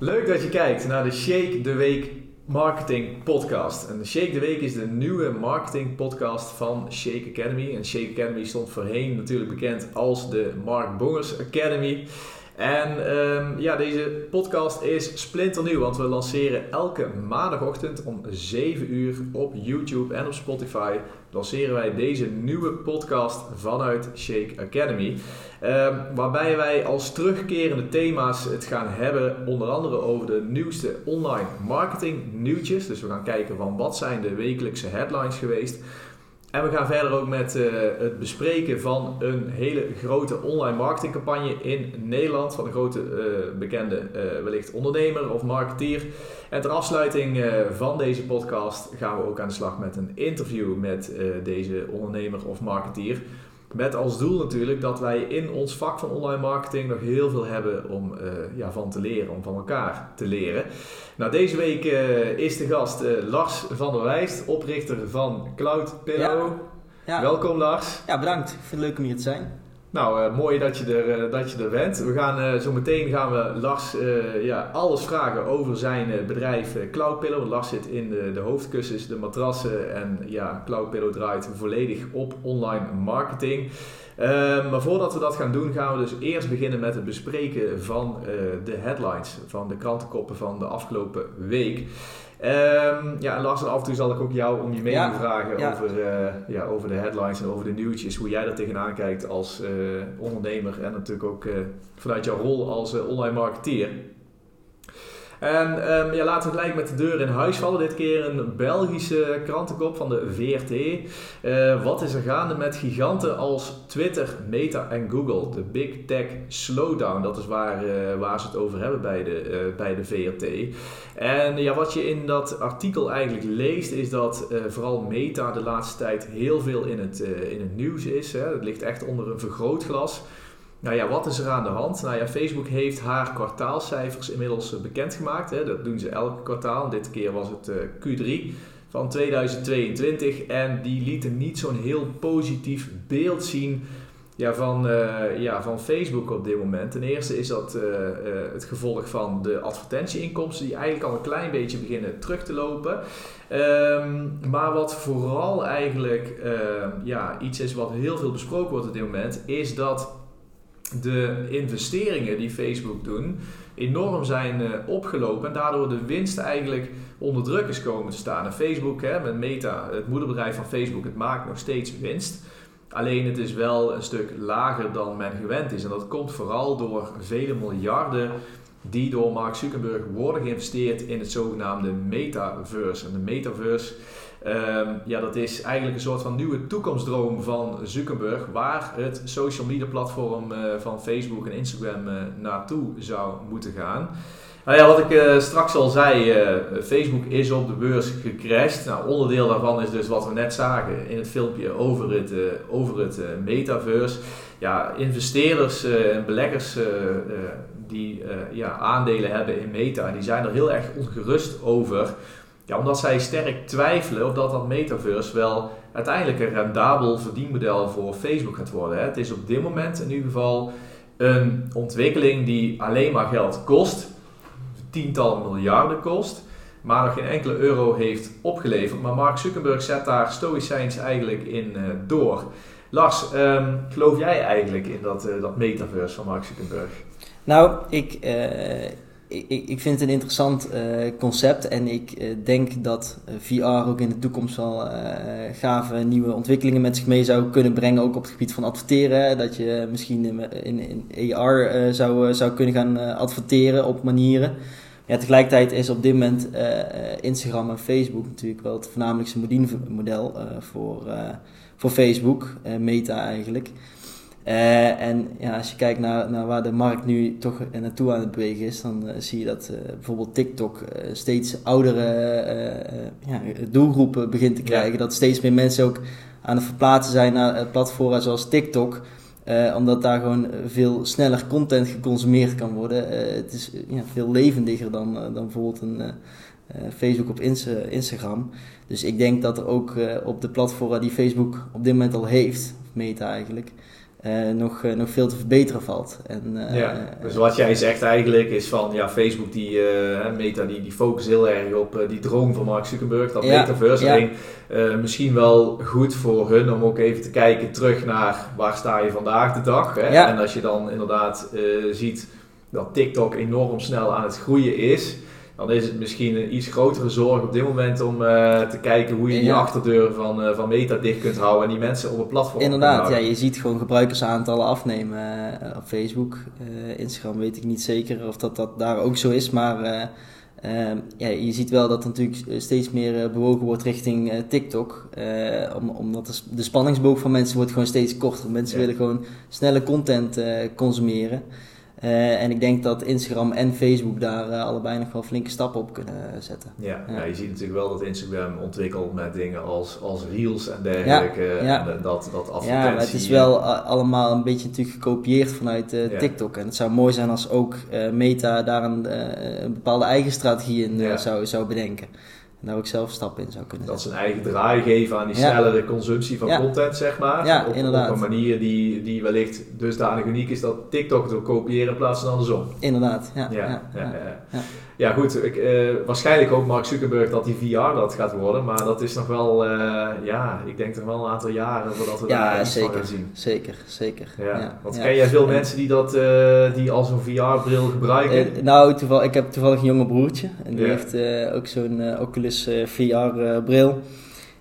Leuk dat je kijkt naar de Shake the Week Marketing Podcast. En Shake the Week is de nieuwe marketing podcast van Shake Academy. En Shake Academy stond voorheen natuurlijk bekend als de Mark Bongers Academy. En ehm, ja, deze podcast is splinternieuw, want we lanceren elke maandagochtend om 7 uur op YouTube en op Spotify lanceren wij deze nieuwe podcast vanuit Shake Academy. Ehm, waarbij wij als terugkerende thema's het gaan hebben, onder andere over de nieuwste online marketing nieuwtjes. Dus we gaan kijken van wat zijn de wekelijkse headlines geweest. En we gaan verder ook met uh, het bespreken van een hele grote online marketingcampagne in Nederland. Van een grote uh, bekende uh, wellicht ondernemer of marketeer. En ter afsluiting van deze podcast gaan we ook aan de slag met een interview met deze ondernemer of marketeer. Met als doel natuurlijk dat wij in ons vak van online marketing nog heel veel hebben om uh, ja, van te leren, om van elkaar te leren. Nou, deze week uh, is de gast uh, Lars van der Wijst, oprichter van Cloud Pillow. Ja. Ja. Welkom Lars. Ja, bedankt. Ik vind het leuk om hier te zijn. Nou, uh, mooi dat je, er, uh, dat je er bent. We gaan uh, zo meteen gaan we Lars ja, alles vragen over zijn bedrijf Cloudpillow. Lars zit in de, de hoofdkussens, de matrassen en ja, Cloudpillow draait volledig op online marketing. maar voordat we dat gaan doen, gaan we dus eerst beginnen met het bespreken van de headlines, van de krantenkoppen van de afgelopen week. Um, ja, en Lars, af en toe zal ik ook jou om je mening ja, vragen ja. Over, uh, ja, over de headlines en over de nieuwtjes. Hoe jij daar tegenaan kijkt als uh, ondernemer en natuurlijk ook uh, vanuit jouw rol als online marketeer. En um, ja, laten we gelijk met de deur in huis vallen. Dit keer een Belgische krantenkop van de VRT. Uh, wat is er gaande met giganten als Twitter, Meta en Google? De Big Tech Slowdown, dat is waar, uh, waar ze het over hebben bij de, uh, bij de VRT. En ja, wat je in dat artikel eigenlijk leest, is dat vooral Meta de laatste tijd heel veel in het, in het nieuws is. Hè. Het ligt echt onder een vergrootglas. Nou ja, wat is er aan de hand? Nou ja, Facebook heeft haar kwartaalcijfers inmiddels eh, bekendgemaakt. Hè. Dat doen ze elk kwartaal. Dit keer was het uh, Q3 van 2022. En die lieten niet zo'n heel positief beeld zien ja, van, uh, ja, van Facebook op dit moment. Ten eerste is dat het gevolg van de advertentieinkomsten, die eigenlijk al een klein beetje beginnen terug te lopen. Um, maar wat vooral eigenlijk ja, iets is wat heel veel besproken wordt op dit moment, is dat de investeringen die Facebook doen enorm zijn uh, opgelopen en daardoor de winst eigenlijk onder druk is komen te staan. Facebook, hè, met Meta, het moederbedrijf van Facebook, het maakt nog steeds winst. Alleen het is wel een stuk lager dan men gewend is. En dat komt vooral door vele miljarden die door Mark Zuckerberg worden geïnvesteerd in het zogenaamde metaverse. En de metaverse Um, ja, dat is eigenlijk een soort van nieuwe toekomstdroom van Zuckerberg, waar het social media platform uh, van Facebook en Instagram uh, naartoe zou moeten gaan. Nou ja, wat ik uh, straks al zei, Facebook is op de beurs gecrashed. Nou, onderdeel daarvan is dus wat we net zagen in het filmpje over het, over het metaverse. Ja, investeerders en beleggers die ja, aandelen hebben in Meta, die zijn er heel erg ongerust over. Ja, omdat zij sterk twijfelen of dat dat metaverse wel uiteindelijk een rendabel verdienmodel voor Facebook gaat worden. Het is op dit moment in ieder geval een ontwikkeling die alleen maar geld kost, tientallen miljarden kost, maar nog geen enkele euro heeft opgeleverd. Maar Mark Zuckerberg zet daar stoïcijns eigenlijk in uh, door. Lars, um, geloof jij eigenlijk in dat, uh, dat metaverse van Mark Zuckerberg? Nou, ik, uh, ik, ik vind het een interessant uh, concept en ik uh, denk dat uh, VR ook in de toekomst wel gave nieuwe ontwikkelingen met zich mee zou kunnen brengen, ook op het gebied van adverteren. Dat je misschien in, in, in AR zou, zou kunnen gaan adverteren op manieren. Ja, tegelijkertijd is op dit moment Instagram en Facebook natuurlijk wel het voornamelijkste model voor, voor Facebook, Meta eigenlijk. Uh, en ja, als je kijkt naar, naar waar de markt nu toch naartoe aan het bewegen is, dan uh, zie je dat uh, bijvoorbeeld TikTok steeds oudere ja, doelgroepen begint te krijgen. Ja. Dat steeds meer mensen ook aan het verplaatsen zijn naar platformen zoals TikTok. omdat daar gewoon veel sneller content geconsumeerd kan worden. het is ja, veel levendiger dan, dan bijvoorbeeld een Facebook op Instagram. Dus ik denk dat er ook op de platformen die Facebook op dit moment al heeft, Meta eigenlijk, nog, nog veel te verbeteren valt. En, ja, dus wat jij zegt eigenlijk is van ja, Facebook, die Meta, die, die focust heel erg op die droom van Mark Zuckerberg, dat ja, metaverse. Ja. misschien wel goed voor hun om ook even te kijken terug naar waar sta je vandaag de dag. Hè? En als je dan inderdaad ziet dat TikTok enorm snel aan het groeien is dan is het misschien een iets grotere zorg op dit moment om uh, te kijken hoe je die achterdeur van, uh, van Meta dicht kunt houden en die mensen op het platform Inderdaad, ja, je ziet gewoon gebruikersaantallen afnemen uh, op Facebook. Instagram weet ik niet zeker of dat, dat daar ook zo is, maar ja, je ziet wel dat er natuurlijk steeds meer bewogen wordt richting TikTok. Om, omdat de, de, spanningsboog van mensen wordt gewoon steeds korter. Mensen willen gewoon snelle content consumeren. Uh, en ik denk dat Instagram en Facebook daar uh, allebei nog wel flinke stappen op kunnen zetten. Ja, ja. je ziet natuurlijk wel dat Instagram ontwikkelt met dingen als, als Reels en dergelijke. Ja, ja. En dat, dat advertentie... Ja, maar het is wel allemaal een beetje natuurlijk gekopieerd vanuit uh, TikTok. En het zou mooi zijn als ook Meta daar een, een, bepaalde eigen strategie in zou, zou bedenken en daar ook zelf stappen in zou kunnen Dat ze een eigen draai geven aan die snellere consumptie van content, zeg maar. Ja, op, inderdaad. Op een manier die, die wellicht dusdanig uniek is dat TikTok het wil kopiëren in plaats van andersom. Inderdaad, ja. ja, ja, goed. Ik, uh, waarschijnlijk hoopt Mark Zuckerberg dat die VR dat gaat worden. Maar dat is nog wel, uh, ja, ik denk toch wel een aantal jaren voordat we ja, daar iets zeker, van gaan zien. Zeker, zeker. Ja. ja Want ken jij veel mensen die, dat, uh, die al zo'n VR-bril gebruiken? nou, toeval, ik heb toevallig een jonge broertje. En die heeft ook zo'n Oculus VR-bril.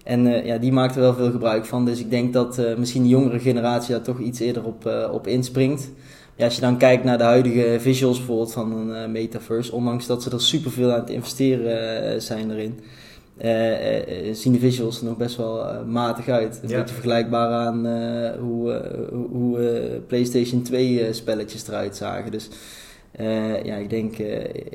En ja, die maakt er wel veel gebruik van. Dus ik denk dat misschien de jongere generatie daar toch iets eerder op, op inspringt ja, als je dan kijkt naar de huidige visuals bijvoorbeeld van een uh, metaverse, ondanks dat ze er superveel aan het investeren uh, zijn erin, uh, zien de visuals er nog best wel matig uit. Een beetje vergelijkbaar aan hoe, hoe PlayStation 2 spelletjes eruit zagen. Dus ja, ik denk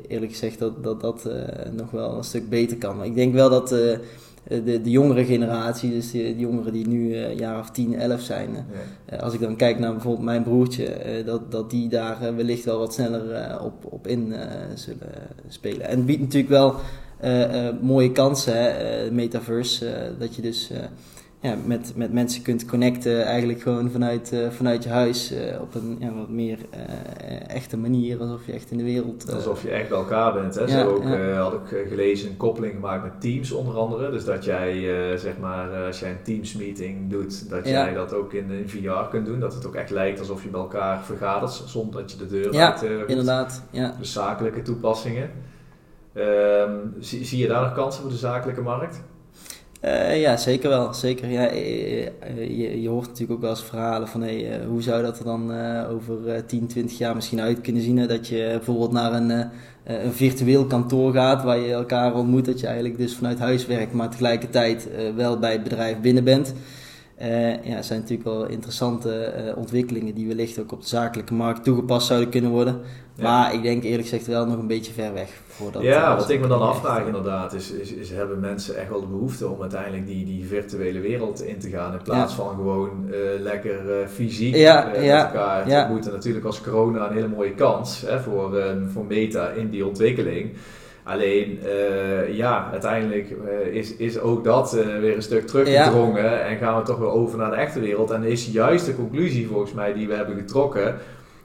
eerlijk gezegd dat dat, dat nog wel een stuk beter kan. Maar ik denk wel dat eh, de, de jongere generatie, dus de, jongeren die nu een eh, jaar of 10, 11 zijn. Eh, als ik dan kijk naar bijvoorbeeld mijn broertje, dat, dat die daar wellicht wel wat sneller op, op in zullen spelen. En het biedt natuurlijk wel mooie kansen, hè, metaverse, dat je dus ja, met, met mensen kunt connecten, eigenlijk gewoon vanuit, uh, vanuit je huis uh, op een ja, wat meer uh, echte manier, alsof je echt in de wereld. alsof je echt bij elkaar bent. Hè? Ja, Zo ook ja. had ik gelezen een koppeling gemaakt met Teams onder andere. Dus dat jij, zeg maar, als jij een Teams meeting doet, dat jij dat ook in, in VR kunt doen. Dat het ook echt lijkt alsof je bij elkaar vergadert, zonder dat je de deur ja, uit inderdaad. Ja. Dus zakelijke toepassingen. Um, zie, zie je daar nog kansen voor de zakelijke markt? Uh, ja, zeker wel. Zeker. Ja, eh, eh, je, je, hoort natuurlijk ook wel eens verhalen van hey, hoe zou dat er dan uh, over 10, 20 jaar misschien uit kunnen zien. Dat je bijvoorbeeld naar een, een virtueel kantoor gaat waar je elkaar ontmoet. Dat je eigenlijk dus vanuit huis werkt, maar tegelijkertijd wel bij het bedrijf binnen bent. ja, zijn natuurlijk wel interessante ontwikkelingen die wellicht ook op de zakelijke markt toegepast zouden kunnen worden. Maar ik denk eerlijk gezegd wel nog een beetje ver weg. Voordat, ja, wat ik me dan afvraag inderdaad is, is, is, hebben mensen echt wel de behoefte om uiteindelijk die, die virtuele wereld in te gaan in plaats van gewoon uh, lekker uh, fysiek ja, uh, ja, met elkaar te moeten. Natuurlijk als corona een hele mooie kans hè, voor, voor Meta in die ontwikkeling. Alleen, ja, uiteindelijk is, is ook dat weer een stuk teruggedrongen ja. en gaan we toch weer over naar de echte wereld. En is juist de conclusie volgens mij die we hebben getrokken,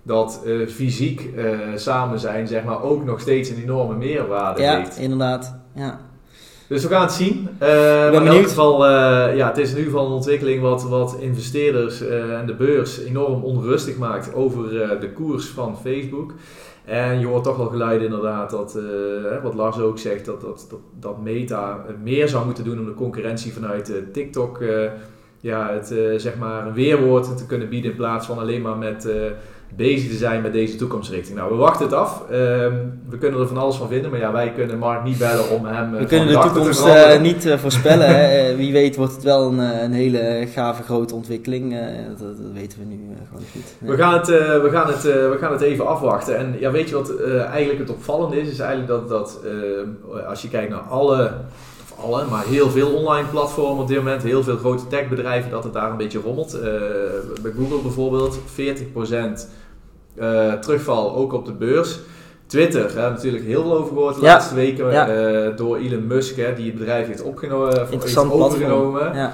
dat uh, fysiek uh, samen zijn zeg maar, ook nog steeds een enorme meerwaarde ja, heeft. Ja, inderdaad. Ja. Dus we gaan het zien. Uh, maar in ieder geval, ja, het is in ieder geval een ontwikkeling wat, wat investeerders en de beurs enorm onrustig maakt over de koers van Facebook. En je hoort toch wel geluiden inderdaad dat, wat Lars ook zegt, dat, dat, dat, dat, Meta meer zou moeten doen om de concurrentie vanuit TikTok ja, het, zeg maar een weerwoord te kunnen bieden in plaats van alleen maar met bezig te zijn met deze toekomstrichting. Nou, we wachten het af. Ehm, we kunnen er van alles van vinden, maar ja, wij kunnen Mark niet bellen om hem. Uh, we kunnen de toekomst uh, niet uh, voorspellen. hè. Wie weet wordt het wel een, een hele gave grote ontwikkeling. Dat, dat, weten we nu gewoon niet. Nee. We, gaan het, we, gaan het, we gaan het even afwachten. En ja, weet je wat eigenlijk het opvallende is? Is eigenlijk dat, dat als je kijkt naar alle alle, maar heel veel online platformen op dit moment, heel veel grote techbedrijven, dat het daar een beetje rommelt. Uh, bij Google bijvoorbeeld, 40% uh, terugval ook op de beurs. Twitter, hè, natuurlijk heel veel over gehoord de laatste weken uh, door Elon Musk, hè, die het bedrijf heeft, opgenomen, heeft overgenomen. Ja.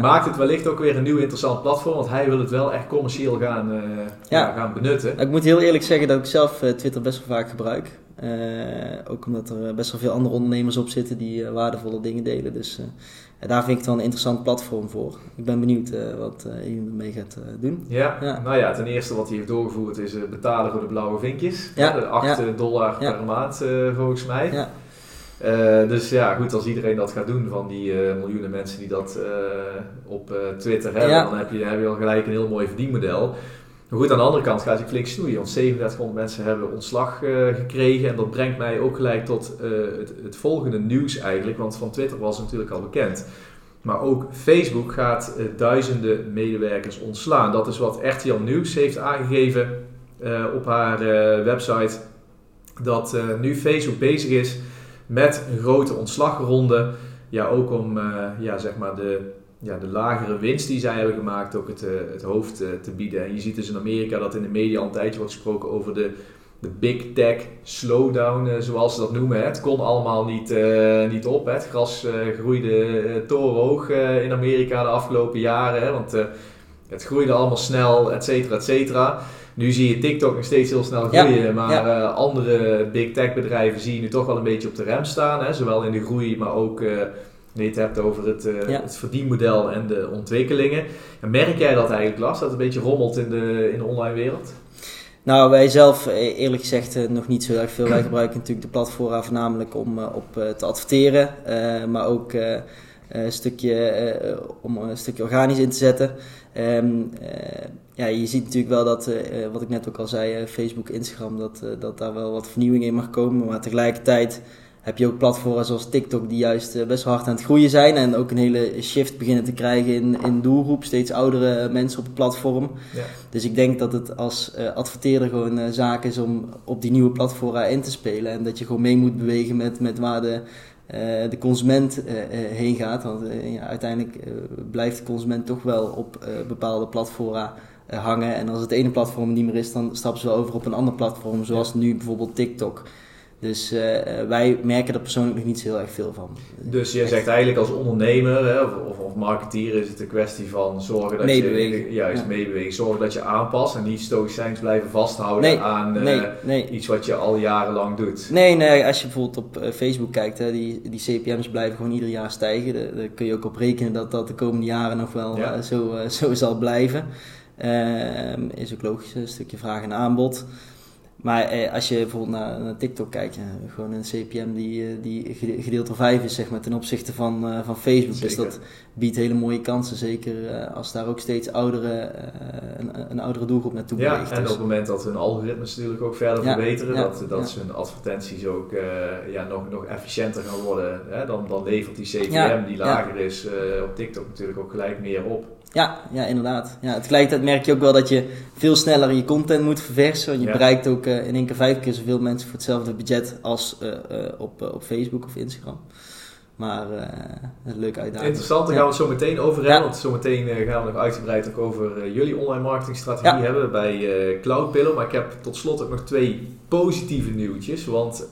maakt het wellicht ook weer een nieuw interessant platform, want hij wil het wel echt commercieel gaan, gaan benutten. Ik moet heel eerlijk zeggen dat ik zelf Twitter best wel vaak gebruik. Ook omdat er best wel veel andere ondernemers op zitten die waardevolle dingen delen. Dus daar vind ik het wel een interessant platform voor. Ik ben benieuwd uh, wat uh, je ermee gaat uh, doen. Ja. nou ja, ten eerste wat hij heeft doorgevoerd is betalen voor de blauwe vinkjes. Ja. De 8 dollar per maand volgens mij. Ja. dus ja, goed, als iedereen dat gaat doen van die miljoenen mensen die dat op Twitter hebben, dan heb je, heb je al gelijk een heel mooi verdienmodel. Maar goed, aan de andere kant gaat hij flink snoeien, want 3700 mensen hebben ontslag gekregen. En dat brengt mij ook gelijk tot het, het, volgende nieuws eigenlijk, want van Twitter was het natuurlijk al bekend. Maar ook Facebook gaat uh, duizenden medewerkers ontslaan. Dat is wat RTL Nieuws heeft aangegeven op haar website. Dat nu Facebook bezig is met een grote ontslagronde. Ja, ook om ja, zeg maar de, ja, de lagere winst die zij hebben gemaakt ook het, het hoofd te bieden. En je ziet dus in Amerika dat in de media al een tijdje wordt gesproken over de de big tech slowdown, uh, zoals ze dat noemen. Hè. Het kon allemaal niet, uh, niet op. Hè. Het gras uh, groeide torenhoog in Amerika de afgelopen jaren. Hè, want het groeide allemaal snel, et cetera, et cetera. Nu zie je TikTok nog steeds heel snel groeien, maar andere big tech bedrijven zie je nu toch wel een beetje op de rem staan. Hè. Zowel in de groei, maar ook het hebt over het, het verdienmodel en de ontwikkelingen. En merk jij dat eigenlijk, Lars, dat het een beetje rommelt in de, in de online wereld? Nou, wij zelf eh, eerlijk gezegd eh, nog niet zo erg veel. Wij gebruiken natuurlijk de platform voornamelijk om eh, op te adverteren, maar ook een stukje om een stukje organisch in te zetten. Ehm, ja, je ziet natuurlijk wel dat, wat ik net ook al zei, Facebook, Instagram, dat, dat daar wel wat vernieuwing in mag komen. Maar tegelijkertijd heb je ook platforms zoals TikTok die juist eh, best wel hard aan het groeien zijn. En ook een hele shift beginnen te krijgen in, in doelgroep. Steeds oudere mensen op het platform. Ja. Dus ik denk dat het als uh, adverteerder gewoon uh, zaak is om op die nieuwe platform in te spelen. En dat je gewoon mee moet bewegen met, met waar de, de consument heen gaat. Want ja, uiteindelijk blijft de consument toch wel op bepaalde platformen hangen. En als het ene platform niet meer is, dan stappen ze wel over op een ander platform. Zoals nu bijvoorbeeld TikTok. Dus uh, wij merken er persoonlijk nog niet zo heel erg veel van. Dus je zegt eigenlijk als ondernemer hè, of, of marketeer is het een kwestie van zorgen dat je juist ja. meebeweegt, zorgen dat je aanpast en niet stoïcijns blijven vasthouden aan uh, iets wat je al jarenlang doet. Nee, nee als je bijvoorbeeld op Facebook kijkt, hè, die, die CPM's blijven gewoon ieder jaar stijgen. Daar, kun je ook op rekenen dat dat de komende jaren nog wel zo, zo zal blijven. Ehm, is ook logisch, een stukje vraag en aanbod. Maar eh, als je bijvoorbeeld naar, naar TikTok kijkt, ja, gewoon een CPM die, eh, die gedeeld door 5 is zeg maar, ten opzichte van, uh, van Facebook. Dus dat biedt hele mooie kansen, zeker uh, als daar ook steeds oudere, een, een, oudere doelgroep naartoe ja, beweegt. En dus. op het moment dat hun algoritmes natuurlijk ook verder verbeteren, dat, dat hun advertenties ook ja, nog, nog efficiënter gaan worden, hè, dan, dan levert die CPM die lager is op TikTok natuurlijk ook gelijk meer op. Ja, ja, inderdaad. Ja, tegelijkertijd merk je ook wel dat je veel sneller je content moet verversen. Want je bereikt ook uh, in één keer vijf keer zoveel mensen voor hetzelfde budget als uh, uh, op, op Facebook of Instagram. Maar een leuke uitdaging. Interessant, daar gaan we het zo meteen over hebben. Want zo meteen gaan we nog uitgebreid ook over jullie online marketingstrategie hebben bij Cloudpillow. Maar ik heb tot slot ook nog twee positieve nieuwtjes. Want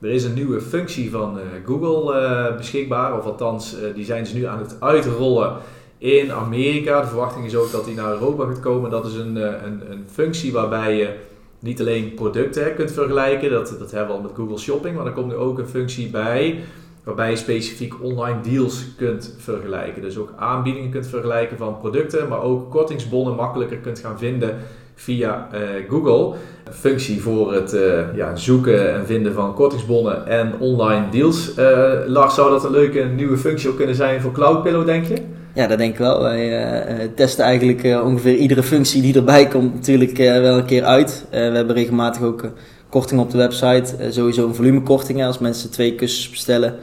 er is een nieuwe functie van Google beschikbaar. Of althans, die zijn ze nu aan het uitrollen in Amerika. De verwachting is ook dat die naar Europa gaat komen. Dat is een, eh, een, een functie waarbij je niet alleen producten kunt vergelijken, dat, dat hebben we al met Google Shopping, maar er komt nu ook een functie bij waarbij je specifiek online deals kunt vergelijken. Dus ook aanbiedingen kunt vergelijken van producten, maar ook kortingsbonnen makkelijker kunt gaan vinden via uh, Google. Een functie voor het uh, ja, zoeken en vinden van kortingsbonnen en online deals. Uh, zou dat een leuke nieuwe functie ook kunnen zijn voor Cloudpillow, denk je? Ja, dat denk ik wel. Wij uh, testen eigenlijk uh, ongeveer iedere functie die erbij komt natuurlijk uh, wel een keer uit. we hebben regelmatig ook korting op de website. sowieso een volumekorting. Als mensen twee kussens bestellen,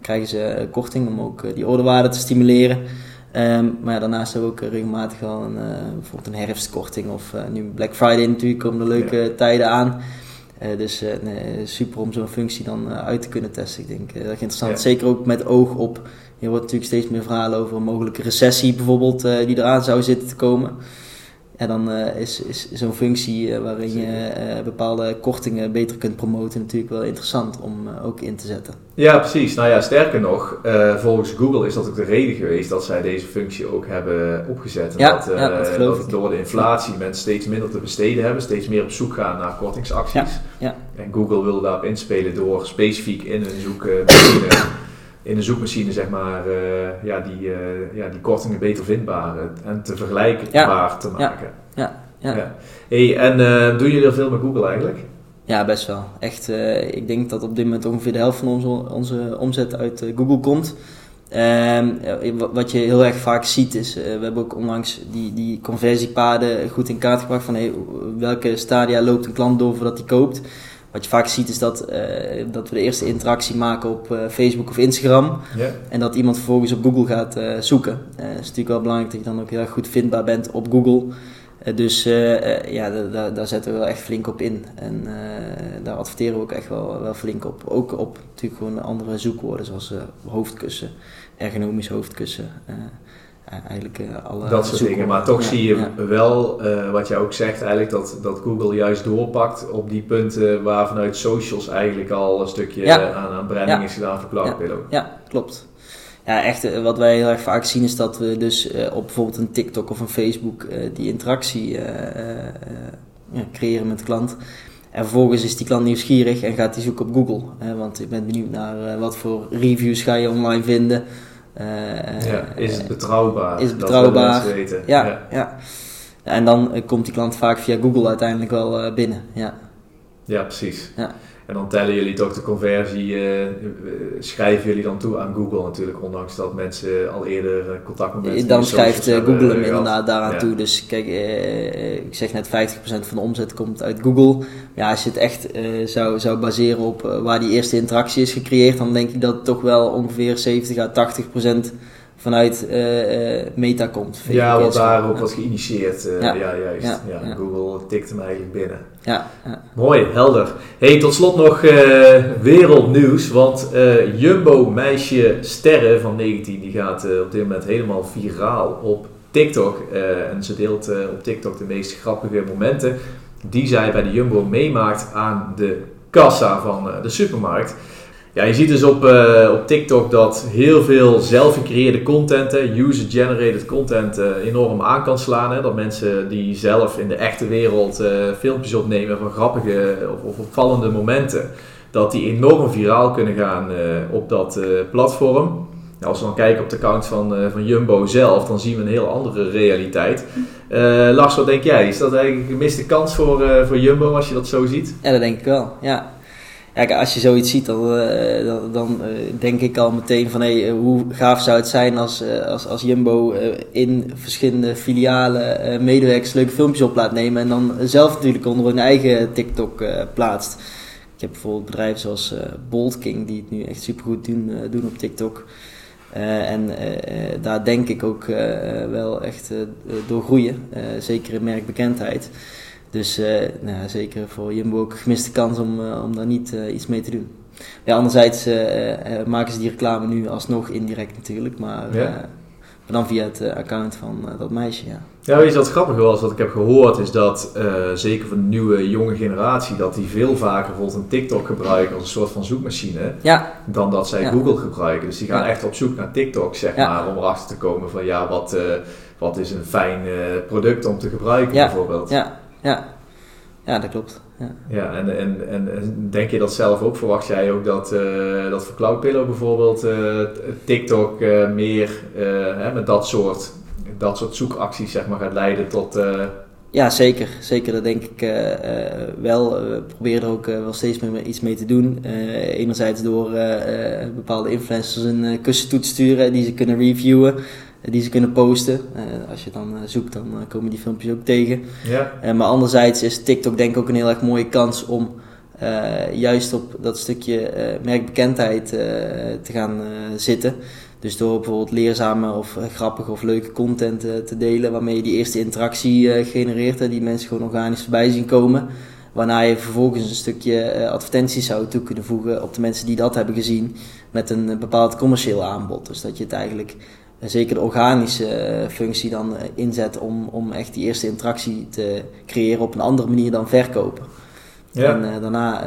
krijgen ze korting om ook die orderwaarde te stimuleren. Um, maar ja, daarnaast hebben we ook regelmatig wel een, bijvoorbeeld een herfstkorting of nu Black Friday natuurlijk komen er leuke tijden aan. Dus nee, super om zo'n functie dan uit te kunnen testen. Ik denk dat is interessant. Zeker ook met oog op je hoort natuurlijk steeds meer verhalen over een mogelijke recessie bijvoorbeeld, die eraan zou zitten te komen. En dan is, is zo'n functie waarin je bepaalde kortingen beter kunt promoten natuurlijk wel interessant om ook in te zetten. Ja, precies. Nou ja, sterker nog, volgens Google is dat ook de reden geweest dat zij deze functie ook hebben opgezet. Ja, dat, ja, dat, dat door de inflatie mensen steeds minder te besteden hebben, steeds meer op zoek gaan naar kortingsacties. Ja. En Google wil daarop inspelen door specifiek in hun zoekmachine, in een zoekmachine zeg maar, uh, ja, die, uh, ja, die kortingen beter vindbaar en te vergelijkbaar te maken. Ja, ja. ja. Hey, en uh, doen jullie er veel met Google eigenlijk? Ja, best wel. Echt, ik denk dat op dit moment ongeveer de helft van onze, onze omzet uit Google komt. Um, wat je heel erg vaak ziet is, we hebben ook onlangs die, die conversiepaden goed in kaart gebracht van hey, welke stadia loopt een klant door voordat hij koopt. Wat je vaak ziet is dat, uh, dat we de eerste interactie maken op uh, Facebook of Instagram. Yeah. En dat iemand vervolgens op Google gaat zoeken. Het is natuurlijk wel belangrijk dat je dan ook heel erg goed vindbaar bent op Google. dus ja, daar, daar zetten we wel echt flink op in. En daar adverteren we ook echt wel, wel flink op. Ook op natuurlijk gewoon andere zoekwoorden zoals hoofdkussen ergonomisch hoofdkussen. Eigenlijk uh, alle dat soort dingen. Maar toch zie je wel, uh, wat jij ook zegt, eigenlijk dat, dat Google juist doorpakt op die punten waar vanuit socials eigenlijk al een stukje ja. aan, aan branding is gedaan voor. Ja, klopt. Ja, echt, wat wij heel erg vaak zien is dat we dus op bijvoorbeeld een TikTok of een Facebook die interactie creëren met de klant. En vervolgens is die klant nieuwsgierig en gaat die zoeken op Google. want ik ben benieuwd naar wat voor reviews ga je online vinden. Uh, ja, is het betrouwbaar? Is het betrouwbaar? Dat weten. Ja, ja. ja. En dan komt die klant vaak via Google uiteindelijk wel binnen. Ja, ja precies. Ja. En dan tellen jullie toch de conversie, uh, schrijven jullie dan toe aan Google natuurlijk, ondanks dat mensen al eerder contact met mensen Dan schrijft Google hem inderdaad daaraan toe. Dus kijk, ik zeg net 50% van de omzet komt uit Google. Ja, als je het echt zou, zou baseren op waar die eerste interactie is gecreëerd, dan denk ik dat toch wel ongeveer 70 à 80% vanuit uh, uh, Meta komt. Ja, wat daar ook was geïnitieerd. Uh, ja. ja. juist. Ja, ja, Google tikt hem eigenlijk binnen. Ja, Mooi, helder. Hey, tot slot nog wereldnieuws. Want Jumbo meisje Sterren van 19, die gaat op dit moment helemaal viraal op TikTok. en ze deelt op TikTok de meest grappige momenten die zij bij de Jumbo meemaakt aan de kassa van de supermarkt. Ja, je ziet dus op, uh, op TikTok dat heel veel zelf gecreëerde content, user-generated content, uh, enorm aan kan slaan. Hè? Dat mensen die zelf in de echte wereld uh, filmpjes opnemen van grappige of, of, opvallende momenten, dat die enorm viraal kunnen gaan op dat platform. Als we dan kijken op de account van, van Jumbo zelf, dan zien we een heel andere realiteit. Lars, wat denk jij? Is dat eigenlijk een gemiste kans voor, voor Jumbo als je dat zo ziet? Ja, dat denk ik wel. Ja, ja, als je zoiets ziet, dan, uh, dan, uh, denk ik al meteen van hey, hoe gaaf zou het zijn als, als, als Jumbo in verschillende filialen medewerkers leuke filmpjes op laat nemen en dan zelf natuurlijk onder hun eigen TikTok plaatst. Ik heb bijvoorbeeld bedrijven zoals Bold King die het nu echt supergoed doen, doen op TikTok. en daar denk ik ook wel echt door groeien, zeker in merkbekendheid. Dus uh, nou, zeker voor Jumbo ook een gemiste kans om, uh, om daar niet uh, iets mee te doen. Ja, anderzijds maken ze die reclame nu alsnog indirect natuurlijk, maar ja. dan via het account van dat meisje. Ja. Ja, weet je wat grappig was? Wat ik heb gehoord is dat, zeker van de nieuwe jonge generatie, dat die veel vaker bijvoorbeeld een TikTok gebruiken als een soort van zoekmachine, ja. dan dat zij Google gebruiken. Dus die gaan echt op zoek naar TikTok, zeg maar, om erachter te komen van ja, wat, wat is een fijn product om te gebruiken bijvoorbeeld. Ja, ja. Ja, dat klopt. Ja, ja en, en, en denk je dat zelf ook? Verwacht jij ook dat, uh, dat voor Cloudpillow bijvoorbeeld uh, TikTok uh, meer hè, met dat soort, dat soort zoekacties zeg maar, gaat leiden tot... Ja, zeker. Zeker, dat denk ik wel. We proberen er ook wel steeds meer iets mee te doen. enerzijds door bepaalde influencers een kussentoets te sturen die ze kunnen reviewen die ze kunnen posten. Uh, als je dan uh, zoekt, dan uh, komen die filmpjes ook tegen. Ja. maar anderzijds is TikTok denk ik ook een heel erg mooie kans om juist op dat stukje merkbekendheid te gaan zitten. Dus door bijvoorbeeld leerzame of grappige of leuke content te delen, waarmee je die eerste interactie genereert en die mensen gewoon organisch voorbij zien komen. Waarna je vervolgens een stukje advertenties zou toe kunnen voegen op de mensen die dat hebben gezien met een bepaald commercieel aanbod. Dus dat je het eigenlijk zeker de organische functie dan inzet om, om echt die eerste interactie te creëren op een andere manier dan verkopen. Ja. En daarna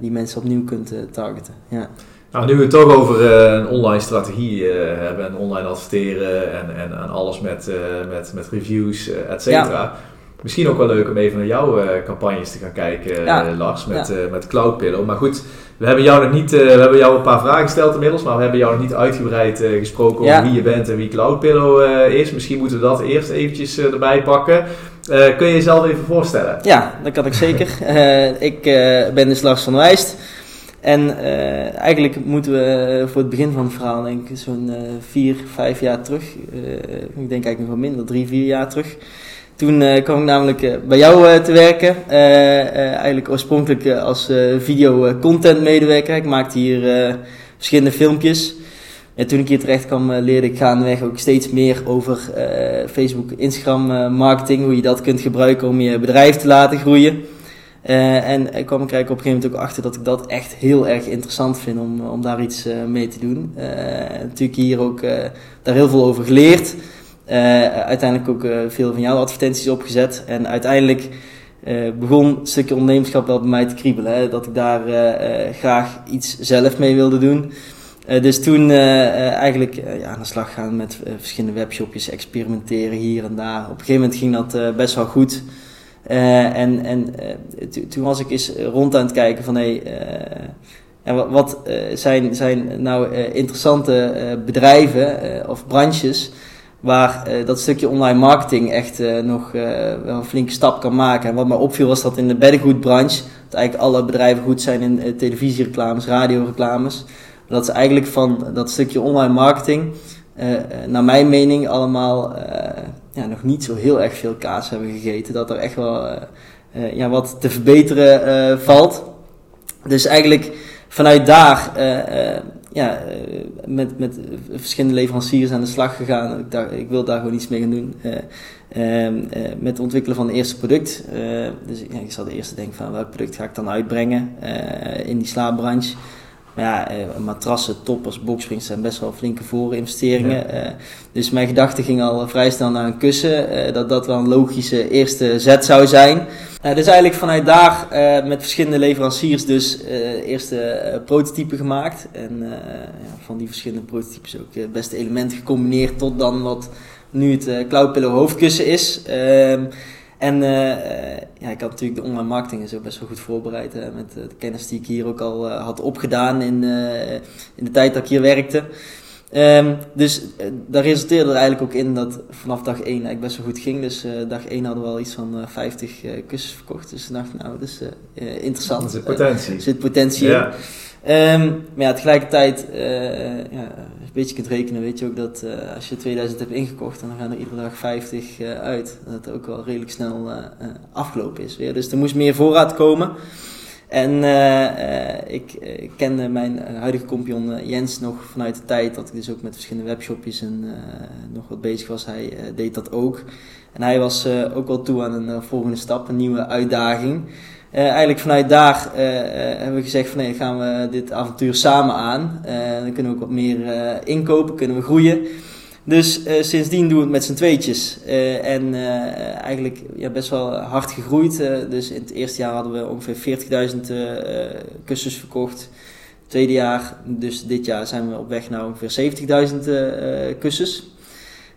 die mensen opnieuw kunt targeten. Ja. Nou, nu we het toch over een online strategie hebben en online adverteren en, en, en alles met, met, met reviews, et cetera. Misschien ook wel leuk om even naar jouw uh, campagnes te gaan kijken, ja. uh, Lars, met, ja. uh, met Cloudpillow. Maar goed, we hebben jou nog niet, we hebben jou een paar vragen gesteld inmiddels, maar we hebben jou nog niet uitgebreid gesproken over wie je bent en wie Cloudpillow is. Misschien moeten we dat eerst eventjes erbij pakken. kun je jezelf even voorstellen? Ja, dat kan ik zeker. ik ben dus Lars van Wijst. En eigenlijk moeten we voor het begin van het verhaal, denk ik, zo'n vier, vijf jaar terug. ik denk eigenlijk nog wel minder, drie, vier jaar terug. Toen uh, kwam ik namelijk uh, bij jou uh, te werken. eigenlijk oorspronkelijk als video content medewerker. Ik maakte hier verschillende filmpjes. En toen ik hier terecht kwam, leerde ik gaandeweg ook steeds meer over Facebook, Instagram marketing. Hoe je dat kunt gebruiken om je bedrijf te laten groeien. en ik kwam ik eigenlijk op een gegeven moment ook achter dat ik dat echt heel erg interessant vind om, om daar iets mee te doen. natuurlijk hier ook daar heel veel over geleerd. Uh, uiteindelijk ook uh, veel van jouw advertenties opgezet. En uiteindelijk uh, begon een stukje ondernemerschap wel bij mij te kriebelen. Hè, dat ik daar graag iets zelf mee wilde doen. dus toen eigenlijk ja, aan de slag gaan met verschillende webshopjes, experimenteren hier en daar. Op een gegeven moment ging dat best wel goed. en en toen was ik eens rond aan het kijken van hé, hey, wat, wat zijn, zijn nou interessante bedrijven of branches waar uh, dat stukje online marketing echt uh, nog uh, wel een flinke stap kan maken. En wat mij opviel was dat in de beddengoedbranche, dat eigenlijk alle bedrijven goed zijn in televisiereclames, radioreclames, dat ze eigenlijk van dat stukje online marketing, naar mijn mening, allemaal ja, nog niet zo heel erg veel kaas hebben gegeten. Dat er echt wel ja, wat te verbeteren valt. Dus eigenlijk vanuit daar ja, eh, met, met verschillende leveranciers aan de slag gegaan. Ik, dacht, ik wil daar gewoon iets mee gaan doen. Uh, uh, met het ontwikkelen van het eerste product. dus ja, ik zal de eerste denken van welk product ga ik dan uitbrengen in die slaapbranche. Maar ja, matrassen, toppers, boxsprings zijn best wel flinke voorinvesteringen. Ja. dus mijn gedachte ging al vrij snel naar een kussen. dat dat wel een logische eerste zet zou zijn. Uh, dus eigenlijk vanuit daar met verschillende leveranciers dus eerste prototypen gemaakt. En ja, van die verschillende prototypes ook het beste elementen gecombineerd tot dan wat nu het Cloudpillow hoofdkussen is. Ehm, en ja, ik had natuurlijk de online marketing zo best wel goed voorbereid met de kennis die ik hier ook al had opgedaan in, in de tijd dat ik hier werkte. Um, dus uh, dat resulteerde er eigenlijk ook in dat vanaf dag 1 eigenlijk best wel goed ging. Dus uh, dag 1 hadden we al iets van uh, 50 kussens verkocht. Dus ik dacht, nou, dat is interessant. Er zit potentie. Er zit potentie ja. in. Um, maar ja, tegelijkertijd, ja, beetje kunt rekenen, weet je ook dat als je 2000 hebt ingekocht, dan gaan er iedere dag 50 uit. Dat het ook wel redelijk snel afgelopen is weer. Dus er moest meer voorraad komen. En ik, ik kende mijn huidige kompion Jens nog vanuit de tijd dat ik dus ook met verschillende webshopjes en nog wat bezig was. Hij deed dat ook. En hij was ook wel toe aan een volgende stap, een nieuwe uitdaging. Eigenlijk vanuit daar hebben we gezegd van nee, gaan we dit avontuur samen aan. dan kunnen we ook wat meer inkopen, kunnen we groeien. Dus sindsdien doen we het met z'n tweetjes. En eigenlijk ja, best wel hard gegroeid. dus in het eerste jaar hadden we ongeveer 40.000 kussens verkocht. Tweede jaar, dus dit jaar, zijn we op weg naar ongeveer 70.000 kussens.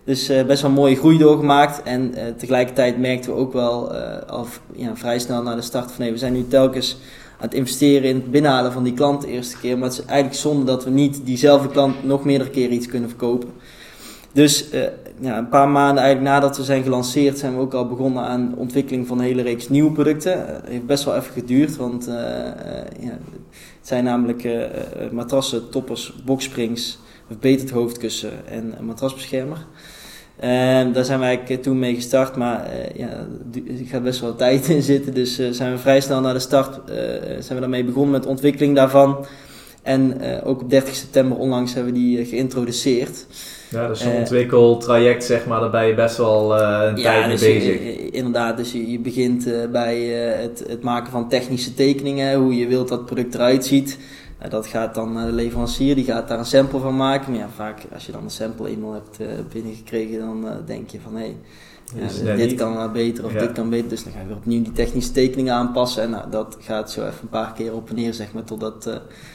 Dus best wel mooie groei doorgemaakt. En tegelijkertijd merkten we ook wel al ja, vrij snel na de start van nee, we zijn nu telkens aan het investeren in het binnenhalen van die klant de eerste keer. Maar het is eigenlijk zonde dat we niet diezelfde klant nog meerdere keren iets kunnen verkopen. Dus een paar maanden eigenlijk nadat we zijn gelanceerd, zijn we ook al begonnen aan de ontwikkeling van een hele reeks nieuwe producten. Het heeft best wel even geduurd, want ja, het zijn namelijk matrassen, toppers, boxsprings, verbeterd hoofdkussen en een matrasbeschermer. En daar zijn eigenlijk toen mee gestart, maar ja, er gaat best wel tijd in zitten. Dus zijn we vrij snel naar de start, zijn we daarmee begonnen met de ontwikkeling daarvan. En ook op 30 september onlangs hebben we die geïntroduceerd. Ja, dus zo'n uh, ontwikkeltraject, zeg maar, daar ben je best wel uh, een ja, tijd mee dus bezig. Je, inderdaad, dus je, je begint uh, bij het, het, maken van technische tekeningen, hoe je wilt dat het product eruit ziet. Nou, dat gaat dan naar de leverancier, die gaat daar een sample van maken. Maar ja, vaak als je dan een sample eenmaal hebt uh, binnengekregen, dan uh, denk je van hé, hey, dit kan beter of dit kan beter. Dus dan ga je weer opnieuw die technische tekeningen aanpassen. En nou, dat gaat zo even een paar keer op en neer, zeg maar, totdat uh,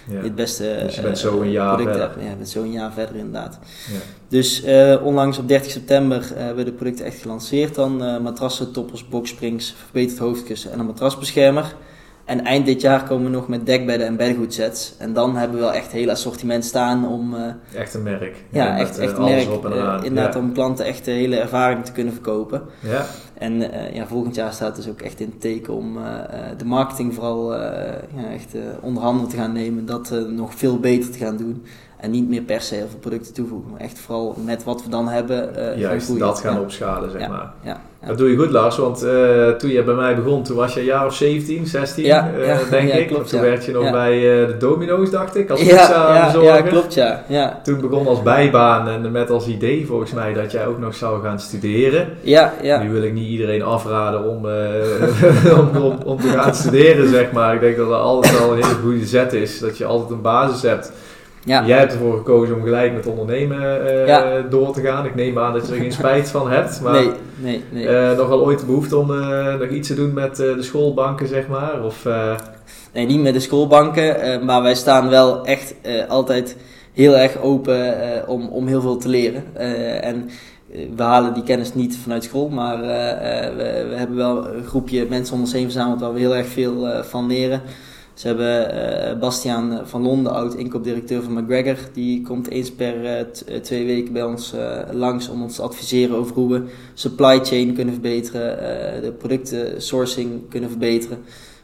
je het beste dus je bent zo een jaar product verder. hebt. Ja, je bent zo een jaar verder inderdaad. Dus onlangs op 30 september hebben we de producten echt gelanceerd. Dan matrassen, toppers, boxsprings, verbeterd hoofdkussen en een matrasbeschermer. En eind dit jaar komen we nog met dekbedden en beddengoedsets. En dan hebben we wel echt een heel assortiment staan om... Uh, echt een merk. Ja, ja echt, echt een merk. Uh, inderdaad, ja. om klanten echt de hele ervaring te kunnen verkopen. Ja. En uh, ja, volgend jaar staat dus ook echt in het teken om de marketing vooral ja, echt onder handen te gaan nemen. Dat nog veel beter te gaan doen. En niet meer per se heel veel producten toevoegen. Maar echt vooral met wat we dan hebben. Uh, Juist dat gaan opschalen, zeg ja, maar. Ja, ja. Dat doe je goed, Lars. Want uh, toen je bij mij begon, toen was je een jaar of 17, 16, uh, denk ik. Klopt, toen werd je nog bij de Domino's, dacht ik, als pizza ja, bezorger. Ja, klopt, ja. ja. Toen begon als bijbaan en met als idee volgens mij dat jij ook nog zou gaan studeren. Ja, ja. Nu wil ik niet iedereen afraden om, om, om, om, te gaan studeren, zeg maar. Ik denk dat dat altijd wel een hele goede zet is. Dat je altijd een basis hebt. Ja. Jij hebt ervoor gekozen om gelijk met ondernemen uh, ja. door te gaan. Ik neem aan dat je er geen spijt van hebt. Maar nee, nee, nee. Uh, nog wel ooit de behoefte om uh, nog iets te doen met de schoolbanken, zeg maar? Of, Nee, niet met de schoolbanken. maar wij staan wel echt altijd heel erg open om, om heel veel te leren. en we halen die kennis niet vanuit school, maar we, we, hebben wel een groepje mensen om ons heen verzameld waar we heel erg veel van leren. Ze hebben uh, Bastiaan van Londen, oud inkoopdirecteur van McGregor. Die komt eens per uh, twee weken bij ons langs om ons te adviseren over hoe we supply chain kunnen verbeteren, de producten sourcing kunnen verbeteren.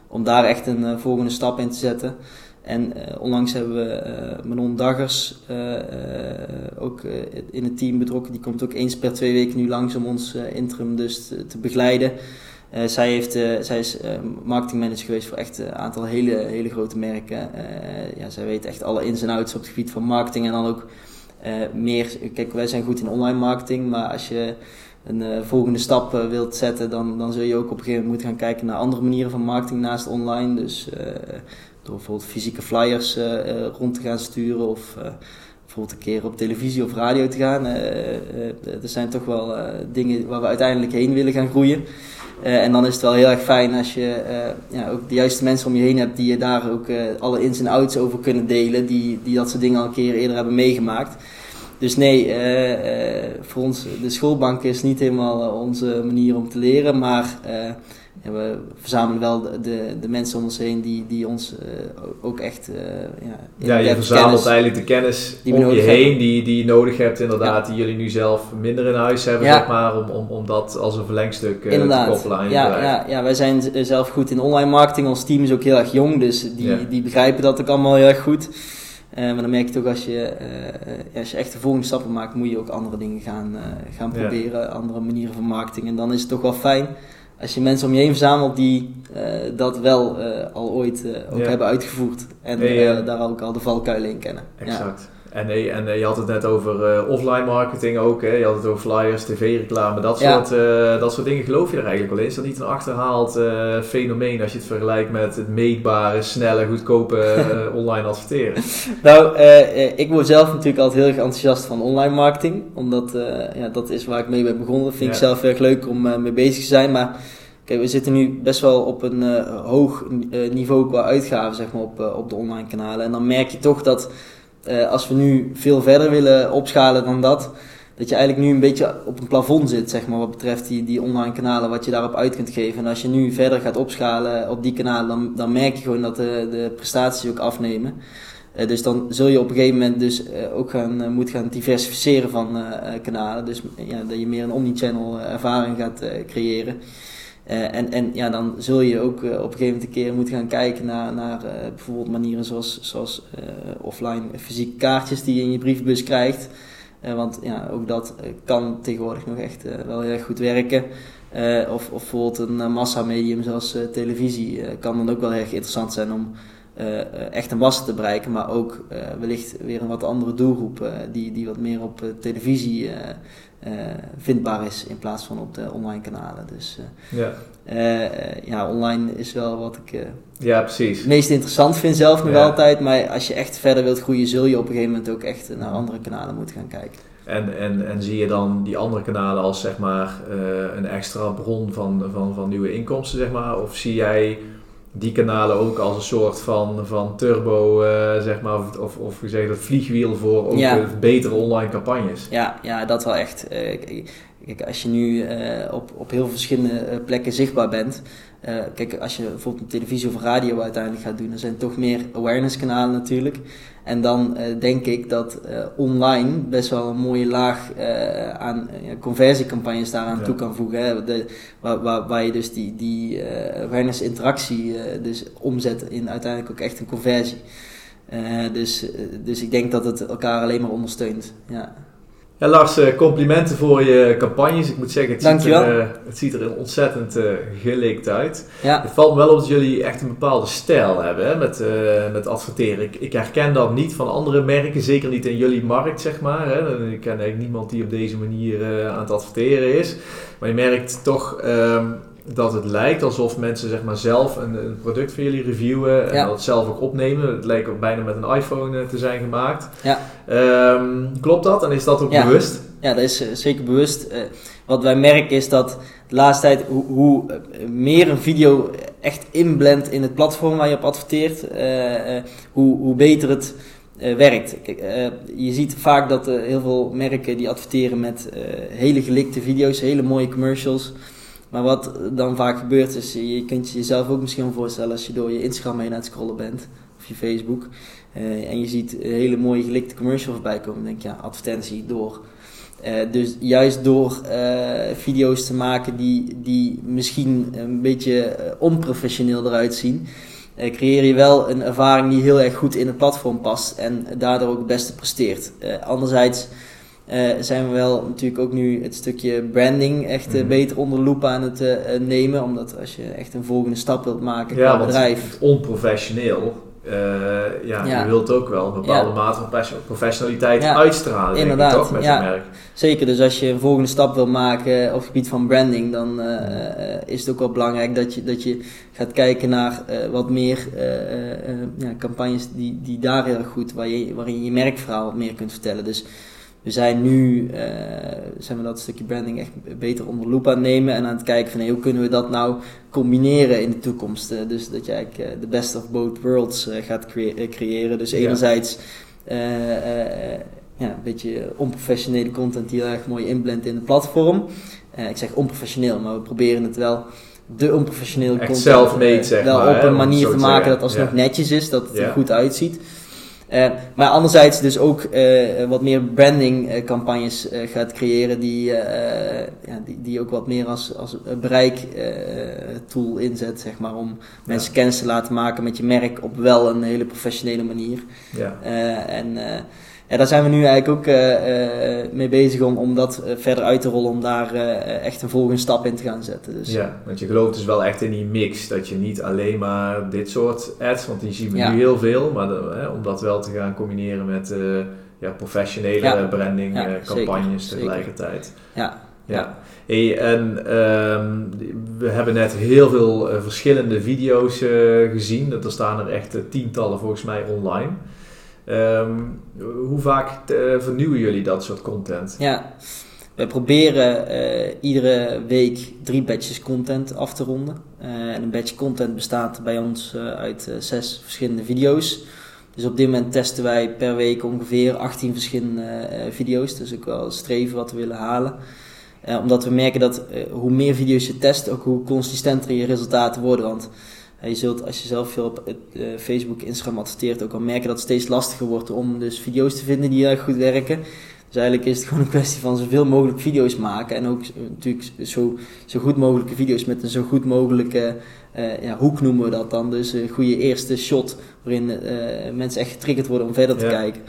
Om daar echt een volgende stap in te zetten. En onlangs hebben we Manon Daggers ook in het team betrokken. Die komt ook eens per twee weken nu langs om ons interim dus te begeleiden. Uh, zij, heeft, uh, zij is uh, marketingmanager geweest voor echt een aantal hele, hele grote merken. ja, zij weet echt alle ins en outs op het gebied van marketing en dan ook meer. Kijk, wij zijn goed in online marketing, maar als je een volgende stap wilt zetten, dan, dan zul je ook op een gegeven moment moeten gaan kijken naar andere manieren van marketing naast online. Dus door bijvoorbeeld fysieke flyers rond te gaan sturen of bijvoorbeeld een keer op televisie of radio te gaan. er zijn toch wel dingen waar we uiteindelijk heen willen gaan groeien. Uh, en dan is het wel heel erg fijn als je uh, ja, ook de juiste mensen om je heen hebt die je daar ook uh, alle ins en outs over kunnen delen, die, die dat soort dingen al een keer eerder hebben meegemaakt. Dus nee, voor ons, de schoolbank is niet helemaal onze manier om te leren, maar we verzamelen wel de, de, de, mensen om ons heen die, die ons uh, ook echt. Uh, ja, ja, je verzamelt kennis, eigenlijk de kennis die om je heen hebben. die, die je nodig hebt, inderdaad, ja. die jullie nu zelf minder in huis hebben, ja. zeg maar, om, om, om dat als een verlengstuk uh, te koppelen aan je ja, bedrijf. Ja, ja, wij zijn zelf goed in online marketing. Ons team is ook heel erg jong, dus die, die begrijpen dat ook allemaal heel erg goed. Maar dan merk je toch als je, als je echt de volgende stappen maakt, moet je ook andere dingen gaan, gaan proberen, andere manieren van marketing. En dan is het toch wel fijn als je mensen om je heen verzamelt die uh, dat wel uh, al ooit uh, ook Ja. hebben uitgevoerd. En daar ook al de valkuilen in kennen. Ja. Exact. En, en je had het net over eh, offline marketing ook. Hè? Je had het over flyers, tv-reclame, dat, Ja. soort, eh, dat soort dingen. Geloof je er eigenlijk wel in? Is dat niet een achterhaald eh, fenomeen als je het vergelijkt met het meetbare, snelle, goedkope online adverteren? Nou, ik word zelf natuurlijk altijd heel erg enthousiast van online marketing. Omdat ja, dat is waar ik mee ben begonnen. Dat vind ik zelf heel erg leuk om mee bezig te zijn. Maar kijk, we zitten nu best wel op een hoog niveau qua uitgaven zeg maar, op, op de online kanalen. En dan merk je toch dat eh, als we nu veel verder willen opschalen dan dat... Dat je eigenlijk nu een beetje op een plafond zit, zeg maar, wat betreft die, die online kanalen, wat je daarop uit kunt geven. En als je nu verder gaat opschalen op die kanalen, dan, dan merk je gewoon dat de, de prestaties ook afnemen. Eh, dus dan zul je op een gegeven moment dus eh, ook gaan, moet gaan diversificeren van kanalen. Dus ja, dat je meer een omnichannel ervaring gaat creëren. Eh, en, en ja, dan zul je ook eh, op een gegeven moment een keer moeten gaan kijken naar, naar eh, bijvoorbeeld manieren zoals, zoals offline fysieke kaartjes die je in je brievenbus krijgt. Want ja, ook dat kan tegenwoordig nog echt wel heel erg goed werken. Of, of bijvoorbeeld een massamedium zoals televisie kan dan ook wel erg interessant zijn om echt een massa te bereiken, maar ook wellicht weer een wat andere doelgroep die, die wat meer op televisie vindbaar is in plaats van op de online kanalen. Dus ja. ja, online is wel wat ik ja, precies. het meest interessant vind zelf nog altijd, maar als je echt verder wilt groeien, zul je op een gegeven moment ook echt naar andere kanalen moeten gaan kijken. En, en, en zie je dan die andere kanalen als zeg maar uh, een extra bron van, van, van nieuwe inkomsten, zeg maar? Of zie jij die kanalen ook als een soort van, van turbo, uh, zeg maar, of, of, of zeg dat vliegwiel voor ook ja. betere online campagnes? Ja, ja dat wel echt. Uh, kijk, als je nu op, op heel verschillende plekken zichtbaar bent, kijk, als je bijvoorbeeld televisie of radio uiteindelijk gaat doen, dan zijn toch meer awareness kanalen natuurlijk. En dan uh, denk ik dat uh, online best wel een mooie laag uh, aan conversiecampagnes daaraan ja. toe kan voegen. Hè? De, waar, waar, waar, je dus die, die awareness interactie dus omzet in uiteindelijk ook echt een conversie. dus, dus ik denk dat het elkaar alleen maar ondersteunt. Ja. Ja, Lars, eh, complimenten voor je campagnes. Ik moet zeggen, het, ziet er, uh, het ziet er ontzettend uh, gelikt uit. Ja. Het valt me wel op dat jullie echt een bepaalde stijl hebben hè, met, uh, met adverteren. Ik, ik, herken dat niet van andere merken, zeker niet in jullie markt, zeg maar. Hè. Ik ken eigenlijk niemand die op deze manier aan het adverteren is. Maar je merkt toch um, dat het lijkt alsof mensen zeg maar, zelf een, een product van jullie reviewen en dat zelf ook opnemen. Het lijkt ook bijna met een iPhone te zijn gemaakt. Ja. Um, klopt dat en is dat ook bewust? Ja, dat is uh, zeker bewust. Uh, wat wij merken is dat de laatste tijd hoe, hoe meer een video echt inblendt in het platform waar je op adverteert, hoe, hoe beter het werkt. Kijk, je ziet vaak dat heel veel merken die adverteren met hele gelikte video's, hele mooie commercials. Maar wat dan vaak gebeurt is, je kunt je jezelf ook misschien voorstellen als je door je Instagram heen aan het scrollen bent, of je Facebook, uh, en je ziet hele mooie gelikte commercials voorbij komen, denk je, ja, advertentie door. Uh, dus juist door uh, video's te maken die, die misschien een beetje onprofessioneel eruit zien, creëer je wel een ervaring die heel erg goed in het platform past en daardoor ook het beste presteert. anderzijds uh, zijn we wel natuurlijk ook nu het stukje branding echt uh, beter onder loep aan het uh, nemen. Omdat als je echt een volgende stap wilt maken ja, qua bedrijf. onprofessioneel. ja, ja, je wilt ook wel een bepaalde mate van professionaliteit uitstralen. Inderdaad, toch, met je merk. Zeker, dus als je een volgende stap wil maken op het gebied van branding, dan is het ook wel belangrijk dat je, dat je gaat kijken naar wat meer campagnes die, die daar heel goed, waar je, waarin je je merkverhaal wat meer kunt vertellen. Dus we zijn nu uh, zijn we dat stukje branding echt beter onder loep aan het nemen en aan het kijken van hey, hoe kunnen we dat nou combineren in de toekomst. Uh, dus dat je eigenlijk uh, de best of both worlds gaat creëren. Dus enerzijds ja, een beetje onprofessionele content die heel erg mooi inblendt in het platform. ik zeg onprofessioneel, maar we proberen het wel de onprofessionele content wel maar, op een manier te maken dat alsnog ja. netjes is, dat het er goed uitziet. Uh, maar anderzijds dus ook uh, wat meer branding uh, campagnes gaat creëren die, ja, die, die ook wat meer als, als bereik tool inzet, zeg maar, om mensen kennis te laten maken met je merk op wel een hele professionele manier. Ja. en ja, daar zijn we nu eigenlijk ook uh, mee bezig om, om dat uh, verder uit te rollen, om daar echt een volgende stap in te gaan zetten. Dus. Ja, want je gelooft dus wel echt in die mix, dat je niet alleen maar dit soort ads, want die zien we nu heel veel, maar de, om dat wel te gaan combineren met ja, professionele ja. branding ja, campagnes zeker, tegelijkertijd. Ja. Ja. Hey, en um, we hebben net heel veel verschillende video's gezien. Er staan er echt tientallen volgens mij online. Um, hoe vaak uh, vernieuwen jullie dat soort content? Ja, we proberen uh, iedere week drie batches content af te ronden. Uh, en een batch content bestaat bij ons uit zes verschillende video's. Dus op dit moment testen wij per week ongeveer 18 verschillende video's. Dus ook wel streven wat we willen halen. omdat we merken dat hoe meer video's je test, ook hoe consistenter je resultaten worden. Want je zult als je zelf veel op uh, Facebook, Instagram adverteert ook al merken dat het steeds lastiger wordt om dus video's te vinden die erg goed werken. Dus eigenlijk is het gewoon een kwestie van zoveel mogelijk video's maken. En ook natuurlijk zo, zo goed mogelijke video's met een zo goed mogelijke uh, ja, hoek noemen we dat dan. Dus een goede eerste shot waarin uh, mensen echt getriggerd worden om verder te kijken.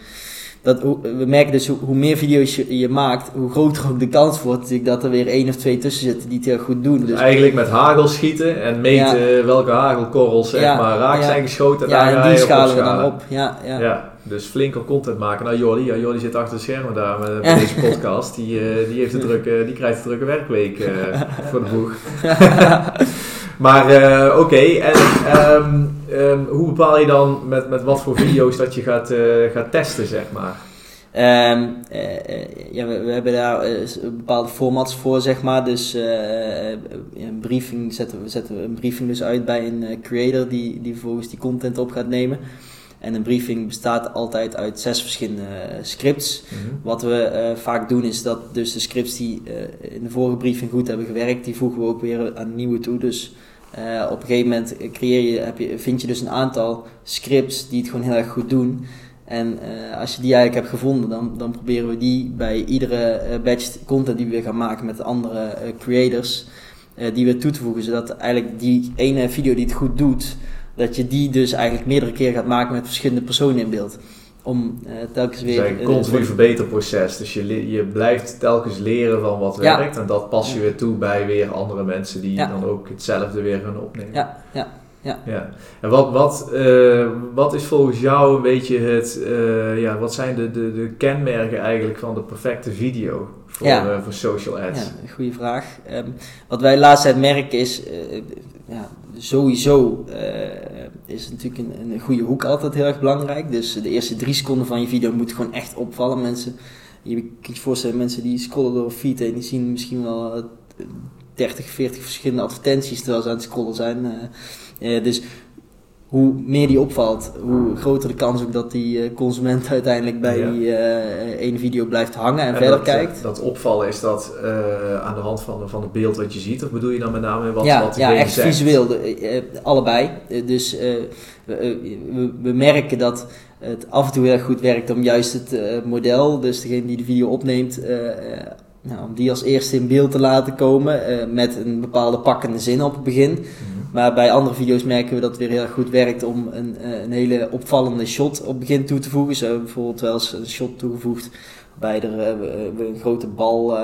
Dat, we merken dus hoe, hoe meer video's je, je, maakt, hoe groter ook de kans wordt dat er weer één of twee tussen zitten die het heel goed doen. Dus, dus eigenlijk met hagel schieten en meten welke hagelkorrels zeg maar raak zijn geschoten. En ja, en die schalen we dan op. Ja, ja. Dus flinker content maken. Nou, Jordi, ja, Jordi zit achter de schermen daar met, deze podcast. Die, uh, die, heeft de drukke, die krijgt de drukke werkweek uh, voor de boeg. maar uh, oké, okay. en um, um, hoe bepaal je dan met, met wat voor video's dat je gaat, gaat testen, zeg maar? Um, ja, we, we, hebben daar bepaalde formats voor, zeg maar. Dus een briefing zetten we, zetten we een briefing dus uit bij een creator die, die vervolgens die content op gaat nemen. En een briefing bestaat altijd uit zes verschillende eh, scripts. Mhm. Wat we uh, vaak doen is dat dus de scripts die uh, in de vorige briefing goed hebben gewerkt, die voegen we ook weer aan nieuwe toe. Dus uh, op een gegeven moment creëer je, heb je, vind je dus een aantal scripts die het gewoon heel erg goed doen. En als je die eigenlijk hebt gevonden, dan, dan proberen we die bij iedere batch content die we gaan maken met andere creators, die weer toe te voegen. Zodat eigenlijk die ene video die het goed doet, dat je die dus eigenlijk meerdere keer gaat maken met verschillende personen in beeld. Om uh, telkens weer... Het is een continu verbeterproces. Dus je, je blijft telkens leren van wat werkt. En dat pas je weer toe bij weer andere mensen die dan ook hetzelfde weer gaan opnemen. Ja, ja. Ja. ja. En wat, wat, uh, wat is volgens jou een beetje het, uh, ja, wat zijn de, de, de kenmerken eigenlijk van de perfecte video voor, ja. voor social ads? Ja, goede vraag. Um, wat wij tijd merken is, ja, sowieso uh, is natuurlijk een, een, goede hoek altijd heel erg belangrijk. Dus de eerste drie seconden van je video moet gewoon echt opvallen. Mensen, je kunt je voorstellen, mensen die scrollen door feed en die zien misschien wel 30, 40 verschillende advertenties terwijl ze aan het scrollen zijn. Uh, dus hoe meer die opvalt, hoe groter de kans ook dat die uh, consument uiteindelijk bij die uh, ene video blijft hangen en, verder kijkt. Dat opvallen is dat uh, aan de hand van, van het beeld wat je ziet, of bedoel je dan met name wat, ja, wat Ja, echt zegt? visueel, de, allebei. dus we, we, we, merken dat het af en toe heel goed werkt om juist het model, dus degene die de video opneemt, nou, om die als eerste in beeld te laten komen met een bepaalde pakkende zin op het begin. Maar bij andere video's merken we dat het weer heel goed werkt om een, eh, een hele opvallende shot op het begin toe te voegen. Zo hebben we bijvoorbeeld wel eens een shot toegevoegd waarbij er, uh, we een grote bal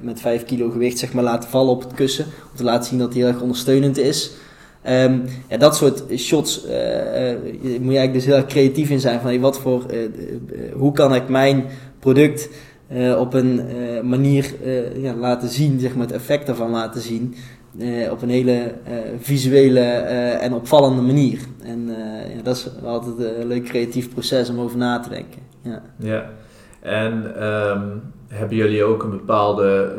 met 5 kilo gewicht zeg maar, laten vallen op het kussen. Om te laten zien dat hij heel erg ondersteunend is. Um, ja, dat soort shots uh, moet je eigenlijk dus heel erg creatief in zijn. Van wat voor, hoe kan ik mijn product op een manier ja, laten zien, zeg maar, het effect ervan laten zien. Uh, op een hele uh, visuele uh, en opvallende manier. En ja, dat is altijd een leuk creatief proces om over na te denken. Ja, ja. en um, hebben jullie ook een bepaalde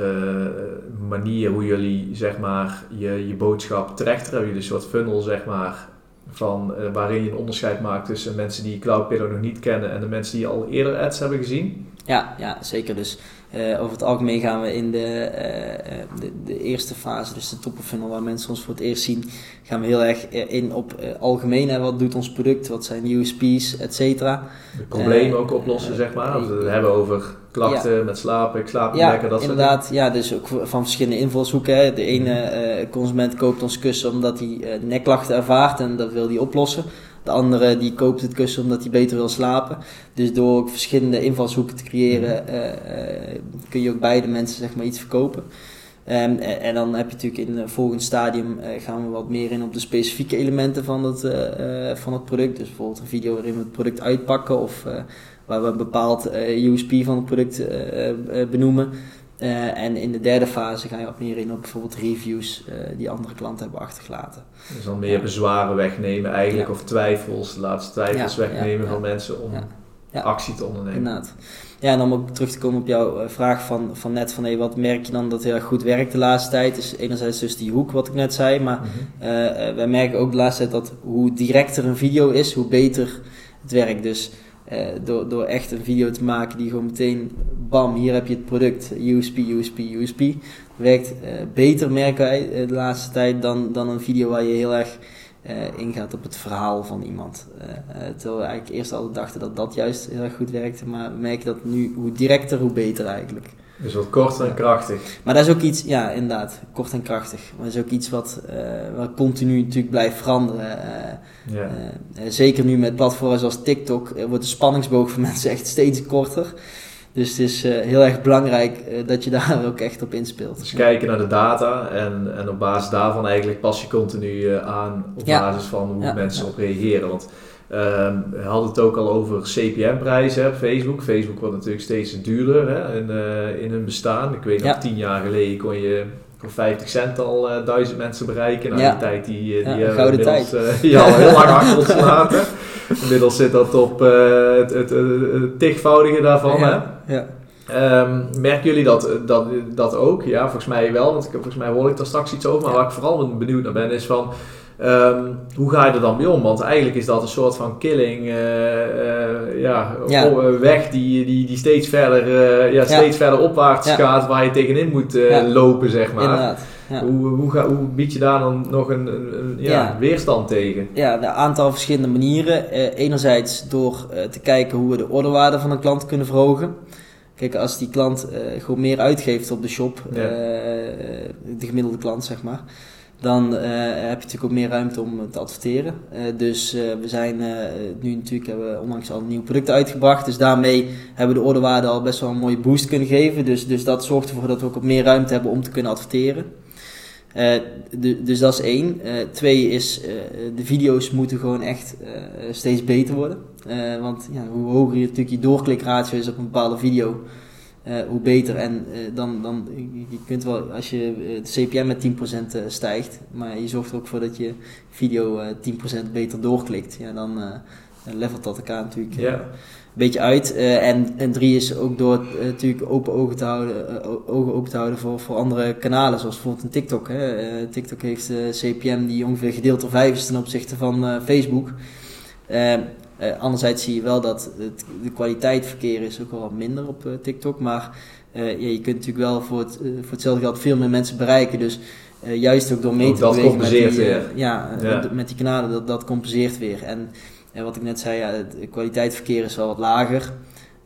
manier hoe jullie zeg maar, je, je boodschap terecht hebben? jullie een soort funnel zeg maar, van, waarin je een onderscheid maakt tussen mensen die Cloudpillow nog niet kennen en de mensen die al eerder ads hebben gezien? Ja, ja zeker. Dus uh, over het algemeen gaan we in de, uh, de, de, eerste fase, dus de top funnel, waar mensen ons voor het eerst zien, gaan we heel erg in op uh, algemeen. Hè, wat doet ons product, wat zijn USP's, et cetera. De problemen ook oplossen, zeg maar. Als we het hebben over klachten met slapen, ik slaap ja, lekker, dat inderdaad, soort Ja, dus ook van verschillende invalshoeken. De ene consument koopt ons kussen omdat hij nekklachten ervaart en dat wil hij oplossen. De andere die koopt het kussen omdat hij beter wil slapen. Dus door verschillende invalshoeken te creëren mhm. eh, eh, kun je ook beide mensen zeg maar iets verkopen. Um, en, dan heb je natuurlijk in het volgende stadium uh, gaan we wat meer in op de specifieke elementen van het, uh, van het product. Dus bijvoorbeeld een video waarin we het product uitpakken of waar we een bepaald USP van het product benoemen. Uh, en in de derde fase ga je ook meer in op bijvoorbeeld reviews uh, die andere klanten hebben achtergelaten. Dus dan meer bezwaren wegnemen eigenlijk, of twijfels, de laatste twijfels wegnemen van mensen om actie te ondernemen. Inderdaad. Ja, en om ook terug te komen op jouw eh, vraag van, van net van hey, wat merk je dan dat heel erg goed werkt de laatste tijd? Is enerzijds dus die hoek wat ik net zei, maar mm wij merken ook de laatste tijd dat hoe directer een video is, hoe beter het werkt. Dus uh, door, echt een video te maken die gewoon meteen, bam, hier heb je het product, USP, USP, USP. Werkt uh, beter, merken wij uh, de laatste tijd, dan, dan een video waar je heel erg ingaat op het verhaal van iemand. terwijl we eigenlijk eerst altijd dachten dat dat juist heel erg goed werkte, maar we merken dat nu hoe directer, hoe beter eigenlijk. Dus wat kort en krachtig. Maar dat is ook iets, ja, inderdaad, kort en krachtig. Maar dat is ook iets wat, uh, wat continu natuurlijk blijft veranderen. Uh, ja. uh, zeker nu met platforms als TikTok wordt de spanningsboog van mensen echt steeds korter. Dus het is heel erg belangrijk dat je daar ook echt op inspeelt. Dus kijken naar de data en, en op basis daarvan eigenlijk pas je continu aan op ja. basis van hoe mensen op reageren. Want Um, we hadden het ook al over CPM-prijzen op Facebook. Facebook wordt natuurlijk steeds duurder hè, in, uh, in hun bestaan. Ik weet nog, tien jaar geleden kon je voor 50 cent al uh, duizend mensen bereiken. Nou, ja. die tijd die, die ja, gouden tijd. Uh, al heel lang achter ons gelaten. Inmiddels zit dat op het, het, het, tigvoudige daarvan. Ja. Hè? ja. Um, merken jullie dat, dat, dat ook? Ja, volgens mij wel. Want ik, volgens mij hoor ik daar straks iets over. Maar waar ik vooral benieuwd naar ben is van... Um, hoe ga je er dan mee om? Want eigenlijk is dat een soort van killing uh, uh, ja, ja. weg die, die, die steeds verder, uh, ja, steeds verder opwaarts gaat, waar je tegenin moet lopen, zeg maar. Hoe, hoe, ga, hoe bied je daar dan nog een, een, ja, weerstand tegen? Ja, een aantal verschillende manieren. enerzijds door te kijken hoe we de orderwaarde van een klant kunnen verhogen. Kijk, als die klant gewoon meer uitgeeft op de shop, de gemiddelde klant zeg maar, dan eh, heb je natuurlijk ook meer ruimte om te adverteren. Uh, dus uh, we zijn nu natuurlijk hebben we onlangs al nieuwe producten uitgebracht. Dus daarmee hebben we de orderwaarde al best wel een mooie boost kunnen geven. Dus, dus dat zorgt ervoor dat we ook meer ruimte hebben om te kunnen adverteren. De, dus dat is één. twee is, de video's moeten gewoon echt steeds beter worden. want ja, hoe hoger je natuurlijk je doorklikratio is op een bepaalde video, uh, hoe beter. En uh, dan, dan, je kunt wel, als je de CPM met 10% stijgt, maar je zorgt er ook voor dat je video 10% beter doorklikt, ja, dan levelt dat elkaar natuurlijk yeah. een beetje uit. en, en drie is ook door natuurlijk open ogen te houden, ogen open te houden voor, voor andere kanalen, zoals bijvoorbeeld een TikTok. Hè. TikTok heeft CPM die ongeveer gedeeld door 5 is ten opzichte van Facebook. Uh, anderzijds zie je wel dat het, de kwaliteit verkeer is ook wel wat minder op uh, TikTok. Maar uh, ja, je kunt natuurlijk wel voor, het, voor hetzelfde geld veel meer mensen bereiken. Dus juist ook door mee te bewegen met die, ja, ja. met die kanalen, dat, dat compenseert weer. En wat ik net zei, ja, de kwaliteit verkeer is wel wat lager.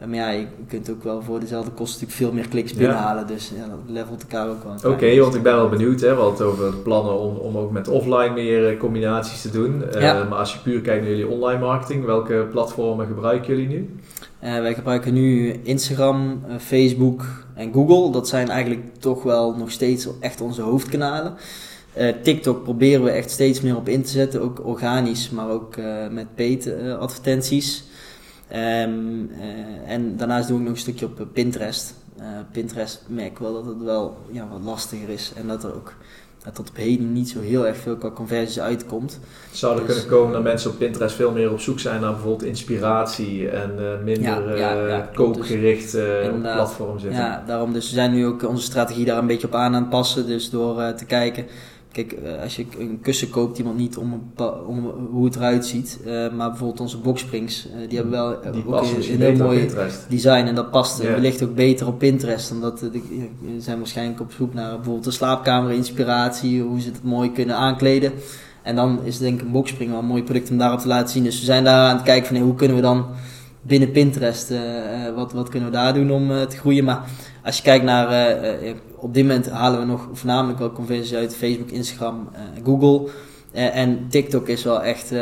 Maar ja, je kunt ook wel voor dezelfde kosten natuurlijk veel meer kliks binnenhalen. Dus ja, dat levelt elkaar ook wel. Oké, want ik ben wel benieuwd. Hè, we over plannen om, om ook met offline meer eh, combinaties te doen. Uh, maar als je puur kijkt naar jullie online marketing, welke platformen gebruiken jullie nu? Uh, wij gebruiken nu Instagram, Facebook en Google. Dat zijn eigenlijk toch wel nog steeds echt onze hoofdkanalen. TikTok proberen we echt steeds meer op in te zetten. Ook organisch, maar ook met paid advertenties. Um, uh, en daarnaast doe ik nog een stukje op Pinterest. Uh, Pinterest merk ik wel dat het wel ja, wat lastiger is en dat er ook dat tot op heden niet zo heel erg veel qua conversies uitkomt. Zou er dus, kunnen komen dat mensen op Pinterest veel meer op zoek zijn naar bijvoorbeeld inspiratie en uh, minder ja, ja, ja, koopgericht dus, platform zitten? Ja, daarom dus we zijn nu ook onze strategie daar een beetje op aan aan het passen. Dus door te kijken Kijk, eh, als je een kussen koopt, iemand niet om, om hoe het eruit ziet. Uh, maar bijvoorbeeld onze boxsprings, uh, die hebben wel die ook een, een heel mooi design. En dat past yeah. wellicht ook beter op Pinterest. Omdat we zijn waarschijnlijk op zoek naar bijvoorbeeld een slaapkamer inspiratie. Hoe ze het mooi kunnen aankleden. En dan is denk ik een boxspring wel een mooi product om daarop te laten zien. Dus we zijn daar aan het kijken van hey, hoe kunnen we dan binnen Pinterest, wat, wat kunnen we daar doen om te groeien. Maar als je kijkt naar op dit moment halen we nog voornamelijk wel conversies uit Facebook, Instagram, uh, Google. Uh, en TikTok is wel echt, uh,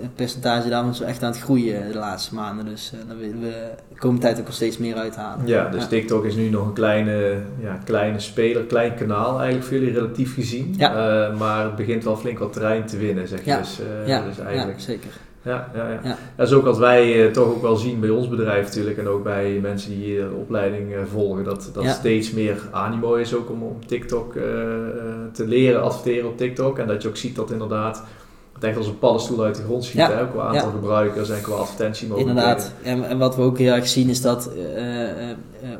het percentage daarvan is wel echt aan het groeien de laatste maanden. Dus daar willen we de komende tijd ook al steeds meer uithalen. Ja, dus TikTok is nu nog een kleine, ja, kleine speler, klein kanaal eigenlijk voor jullie relatief gezien. Ja. maar het begint wel flink wat terrein te winnen, zeg je. Ja, dus, ja. dus eigenlijk... ja zeker. Ja, ja, ja. ja. dat is ook wat wij uh, toch ook wel zien bij ons bedrijf natuurlijk en ook bij mensen die hier de opleiding uh, volgen, dat, dat steeds meer animo is ook om op TikTok uh, te leren adverteren op TikTok en dat je ook ziet dat inderdaad het echt als een paddenstoel uit de grond schiet, ja. hè, qua aantal gebruikers en qua advertentiemogelijkheden. Inderdaad, en, en wat we ook heel erg zien is dat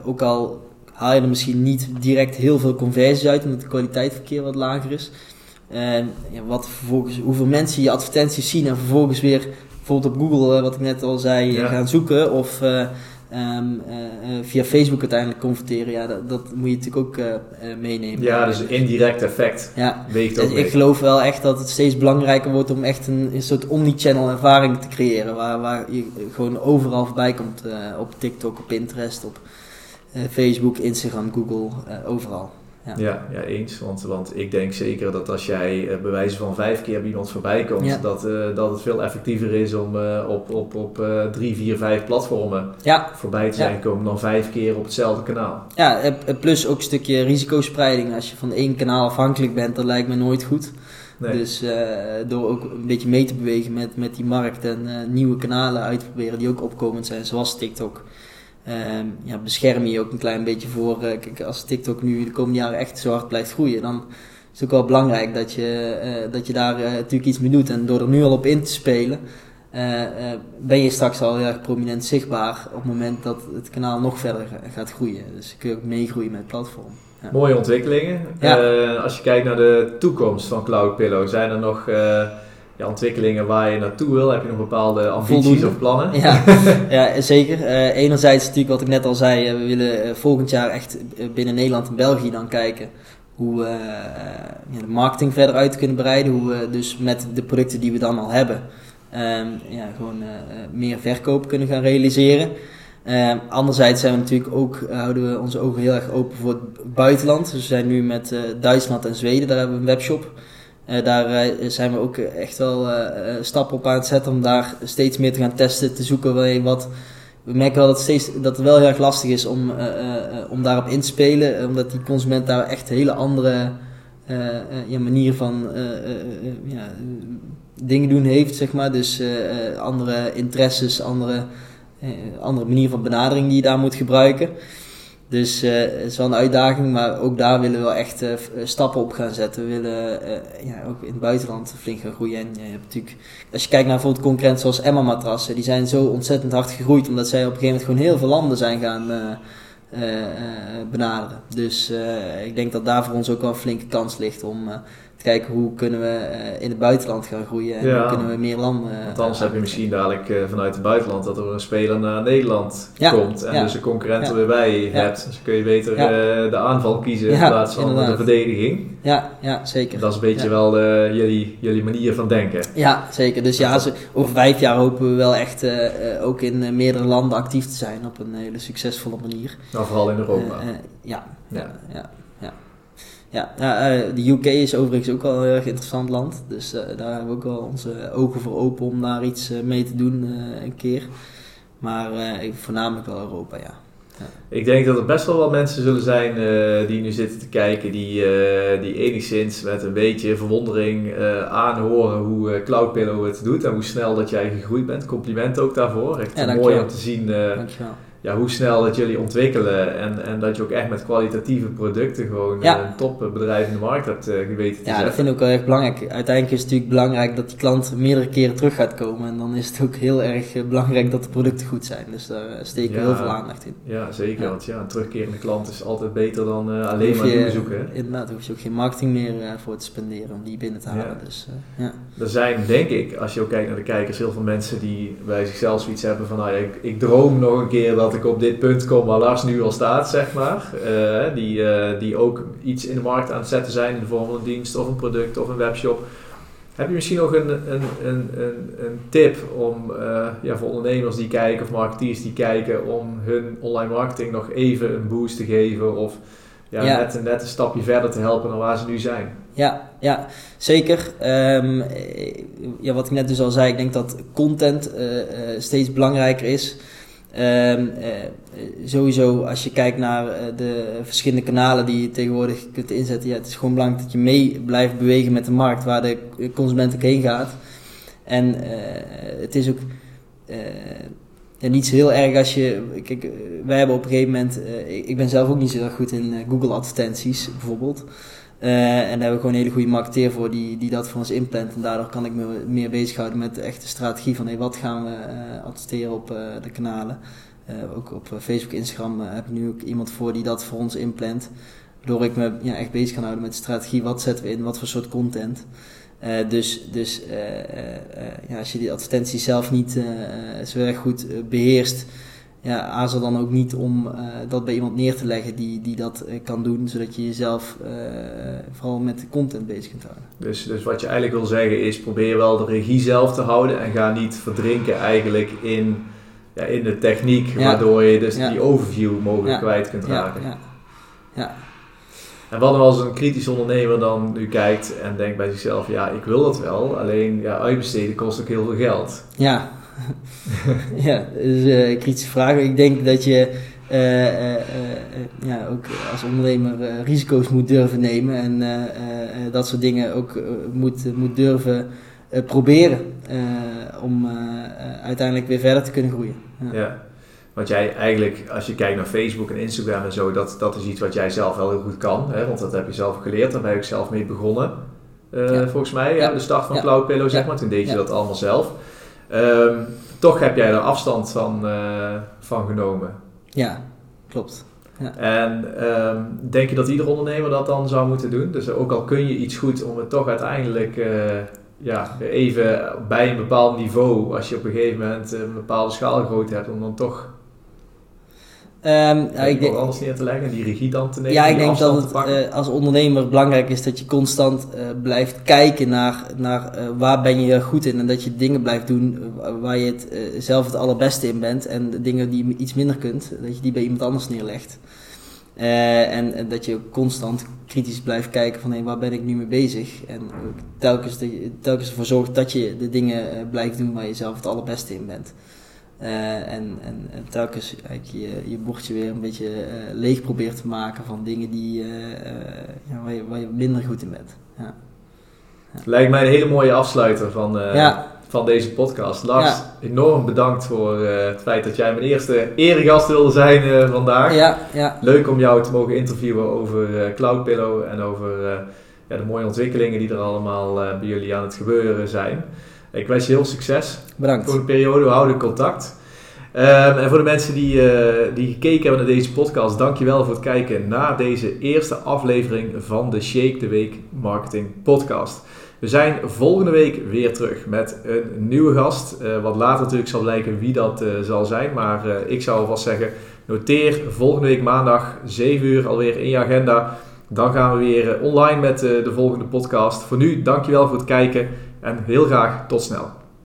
ook al haal je er misschien niet direct heel veel conversies uit omdat de kwaliteit verkeer wat lager is, en ja, wat vervolgens, hoeveel mensen je advertenties zien en vervolgens weer bijvoorbeeld op Google, eh, wat ik net al zei, gaan zoeken of uh, um, uh, via Facebook uiteindelijk converteren. Ja, dat, dat moet je natuurlijk ook meenemen. Ja, dus indirect effect ja. weegt ook. Dus ik geloof wel echt dat het steeds belangrijker wordt om echt een, een soort omnichannel ervaring te creëren. Waar, waar je gewoon overal voorbij komt op TikTok, op Pinterest, op Facebook, Instagram, Google, overal. Ja. Ja, ja, eens. Want, want ik denk zeker dat als jij uh, bij wijze van vijf keer bij iemand voorbij komt, dat, uh, dat het veel effectiever is om uh, op, op, op drie, vier, vijf platformen ja. voorbij te zijn komen dan vijf keer op hetzelfde kanaal. Ja, plus ook een stukje risicospreiding. Als je van één kanaal afhankelijk bent, dat lijkt me nooit goed. Nee. Dus door ook een beetje mee te bewegen met, met die markt en nieuwe kanalen uit te proberen die ook opkomend zijn, zoals TikTok. Ehm, ja, bescherm je ook een klein beetje voor. Uh, kijk, als TikTok nu de komende jaren echt zo hard blijft groeien, dan is het ook wel belangrijk dat je, uh, dat je daar uh, natuurlijk iets mee doet. En door er nu al op in te spelen, ben je straks al heel erg prominent zichtbaar op het moment dat het kanaal nog verder gaat groeien. Dus kun je ook meegroeien met het platform. Ja. Mooie ontwikkelingen. Ja. als je kijkt naar de toekomst van Cloud Pillow, zijn er nog ja, ontwikkelingen waar je naartoe wil? Heb je nog bepaalde ambities of plannen? Ja, ja zeker. Uh, enerzijds natuurlijk wat ik net al zei, uh, we willen uh, volgend jaar echt binnen Nederland en België dan kijken hoe we de marketing verder uit kunnen breiden. Hoe we dus met de producten die we dan al hebben, ehm, ja, gewoon meer verkoop kunnen gaan realiseren. Ehm, anderzijds zijn we natuurlijk ook, houden we onze ogen heel erg open voor het buitenland. Dus we zijn nu met Duitsland en Zweden, daar hebben we een webshop. Uh, daar uh, zijn we ook echt wel uh, stappen op aan het zetten om daar steeds meer te gaan testen, te zoeken wat. We merken wel dat, steeds, dat het wel heel erg lastig is om, om daarop in te spelen, omdat die consument daar echt hele andere ja, manier van ja, dingen doen heeft, zeg maar. Dus andere interesses, andere, andere manier van benadering die je daar moet gebruiken. Dus uh, het is wel een uitdaging, maar ook daar willen we wel echt uh, stappen op gaan zetten. We willen uh, ja, ook in het buitenland flink gaan groeien. En je hebt natuurlijk, als je kijkt naar bijvoorbeeld concurrenten zoals Emma matrassen, die zijn zo ontzettend hard gegroeid, omdat zij op een gegeven moment gewoon heel veel landen zijn gaan benaderen. Dus ik denk dat daar voor ons ook wel een flinke kans ligt om kijken hoe kunnen we uh, in het buitenland gaan groeien en hoe kunnen we meer landen. Want anders heb je misschien dadelijk uh, vanuit het buitenland dat er een speler naar Nederland komt en dus een concurrent er weer bij hebt. Dus dan kun je beter uh, de aanval kiezen in plaats van inderdaad. de verdediging. Ja, ja, zeker. Dat is een beetje wel jullie, jullie manier van denken. Ja, zeker. Dus ja, over vijf jaar hopen we wel echt ook in meerdere landen actief te zijn op een hele succesvolle manier. Nou, vooral in Europa. ja, ja. ja. Ja, ja uh, de UK is overigens ook wel een erg interessant land. Dus uh, daar hebben we ook wel onze ogen voor open om daar iets uh, mee te doen een keer. Maar voornamelijk wel Europa, ja. ja. Ik denk dat er best wel wat mensen zullen zijn die nu zitten te kijken, die, die enigszins met een beetje verwondering aanhoren hoe Cloudpillow het doet en hoe snel dat jij gegroeid bent. Compliment ook daarvoor. Echt ja, mooi om te zien. Dankjewel ja, hoe snel dat jullie ontwikkelen en, en dat je ook echt met kwalitatieve producten gewoon ja. een topbedrijf in de markt hebt uh, geweten te Ja, dat vind ik ook wel erg belangrijk. Uiteindelijk is het natuurlijk belangrijk dat die klant meerdere keren terug gaat komen en dan is het ook heel erg eh, belangrijk dat de producten goed zijn. Dus daar eh, steken we heel veel aandacht in. Ja, zeker. Want ja, een terugkerende klant is altijd beter dan uh, alleen maar je, zoeken. Inderdaad, daar hoef je ook geen marketing meer voor te spenderen om die binnen te halen. Dus, ja. Er zijn, denk ik, als je ook kijkt naar de kijkers, heel veel mensen die bij zichzelf zoiets hebben van, nou ik, ik droom nog een keer dat ik op dit punt kom waar Lars nu al staat, zeg maar. Uh, die, uh, die ook iets in de markt aan het zetten zijn in de vorm van een dienst of een product of een webshop. Heb je misschien nog een, een, een, een, een tip om uh, ja, voor ondernemers die kijken of marketeers die kijken om hun online marketing nog even een boost te geven of ja, Net, net een stapje verder te helpen dan waar ze nu zijn? Ja, ja zeker. Um, ja, wat ik net dus al zei, ik denk dat content steeds belangrijker is. Um, uh, sowieso, als je kijkt naar uh, de verschillende kanalen die je tegenwoordig kunt inzetten, ja, het is gewoon belangrijk dat je mee blijft bewegen met de markt waar de consument ook heen gaat. En uh, het is ook niet zo heel erg als je. Kijk, wij hebben op een gegeven moment. Ik, ben zelf ook niet zo goed in Google advertenties bijvoorbeeld. Uh, en daar hebben we gewoon een hele goede marketeer voor die, die dat voor ons inplant. En daardoor kan ik me meer bezighouden met de echte strategie van hey, wat gaan we uh, adverteren op uh, de kanalen. ook op Facebook, Instagram heb ik nu ook iemand voor die dat voor ons inplant. Waardoor ik me ja, echt bezig kan houden met de strategie. Wat zetten we in, wat voor soort content. dus dus ja, als je die advertentie zelf niet zo erg goed beheerst ja, aarzel dan ook niet om uh, dat bij iemand neer te leggen die, die dat uh, kan doen, zodat je jezelf uh, vooral met de content bezig kunt houden. Dus, dus wat je eigenlijk wil zeggen is, probeer wel de regie zelf te houden en ga niet verdrinken eigenlijk in ja, in de techniek, Ja. waardoor je dus Ja. die overview mogelijk kwijt kunt raken. ja, ja. En wat nou als een kritisch ondernemer dan nu kijkt en denkt bij zichzelf, ja, ik wil dat wel, alleen ja, uitbesteden kost ook heel veel geld. Ja, ja eh, een kritische vraag. Ik denk dat je eh, eh, ja, ook als ondernemer risico's moet durven nemen en dat soort dingen ook moet, moet durven proberen om uiteindelijk weer verder te kunnen groeien. Ja. Ja. Want jij eigenlijk, als je kijkt naar Facebook en Instagram en zo, dat, dat is iets wat jij zelf wel heel goed kan. Hè? Want dat heb je zelf geleerd, daar ben ik zelf mee begonnen. Ja. Volgens mij, ja. De start van Ja. Cloud Pillow, zeg maar. Toen deed je dat allemaal zelf. Ehm, toch heb jij er afstand van, eh, van genomen. Ja, klopt. En ehm, denk je dat ieder ondernemer dat dan zou moeten doen? Dus ook al kun je iets goed, om het toch uiteindelijk eh, ja, even bij een bepaald niveau, als je op een gegeven moment een bepaalde schaalgrootte hebt, om dan toch Ja, ja, ik denk, alles neer te leggen en die regie dan te nemen. Ja, ik denk dat het eh, als ondernemer belangrijk is dat je constant eh, blijft kijken naar, naar eh, waar ben je goed in. En dat je dingen blijft doen waar je het, zelf het allerbeste in bent. En de dingen die je iets minder kunt, dat je die bij iemand anders neerlegt. En, en dat je constant kritisch blijft kijken van hé, waar ben ik nu mee bezig. En telkens, de, telkens ervoor zorgt dat je de dingen blijft doen waar je zelf het allerbeste in bent. Eh, en, en, en telkens eigenlijk je, je bordje weer een beetje eh, leeg probeert te maken van dingen die, eh, ja, waar, je, waar je minder goed in bent. Ja, Lijkt mij een hele mooie afsluiter van, van deze podcast. Lars, Ja. enorm bedankt voor het feit dat jij mijn eerste eregast wilde zijn vandaag. ja, ja, Leuk om jou te mogen interviewen over eh Cloud Pillow en over ja, de mooie ontwikkelingen die er allemaal bij jullie aan het gebeuren zijn. Ik wens je heel succes. bedankt. Voor een periode, we houden contact. Ehm, en voor de mensen die, eh, die gekeken hebben naar deze podcast, dankjewel voor het kijken naar deze eerste aflevering van de Shake the Week Marketing Podcast. We zijn volgende week weer terug met een nieuwe gast. Eh, wat later natuurlijk zal blijken wie dat eh, zal zijn. Maar ik zou alvast zeggen, noteer volgende week maandag 7 uur alweer in je agenda. Dan gaan we weer online met de volgende podcast. Voor nu, dankjewel voor het kijken en heel graag tot snel.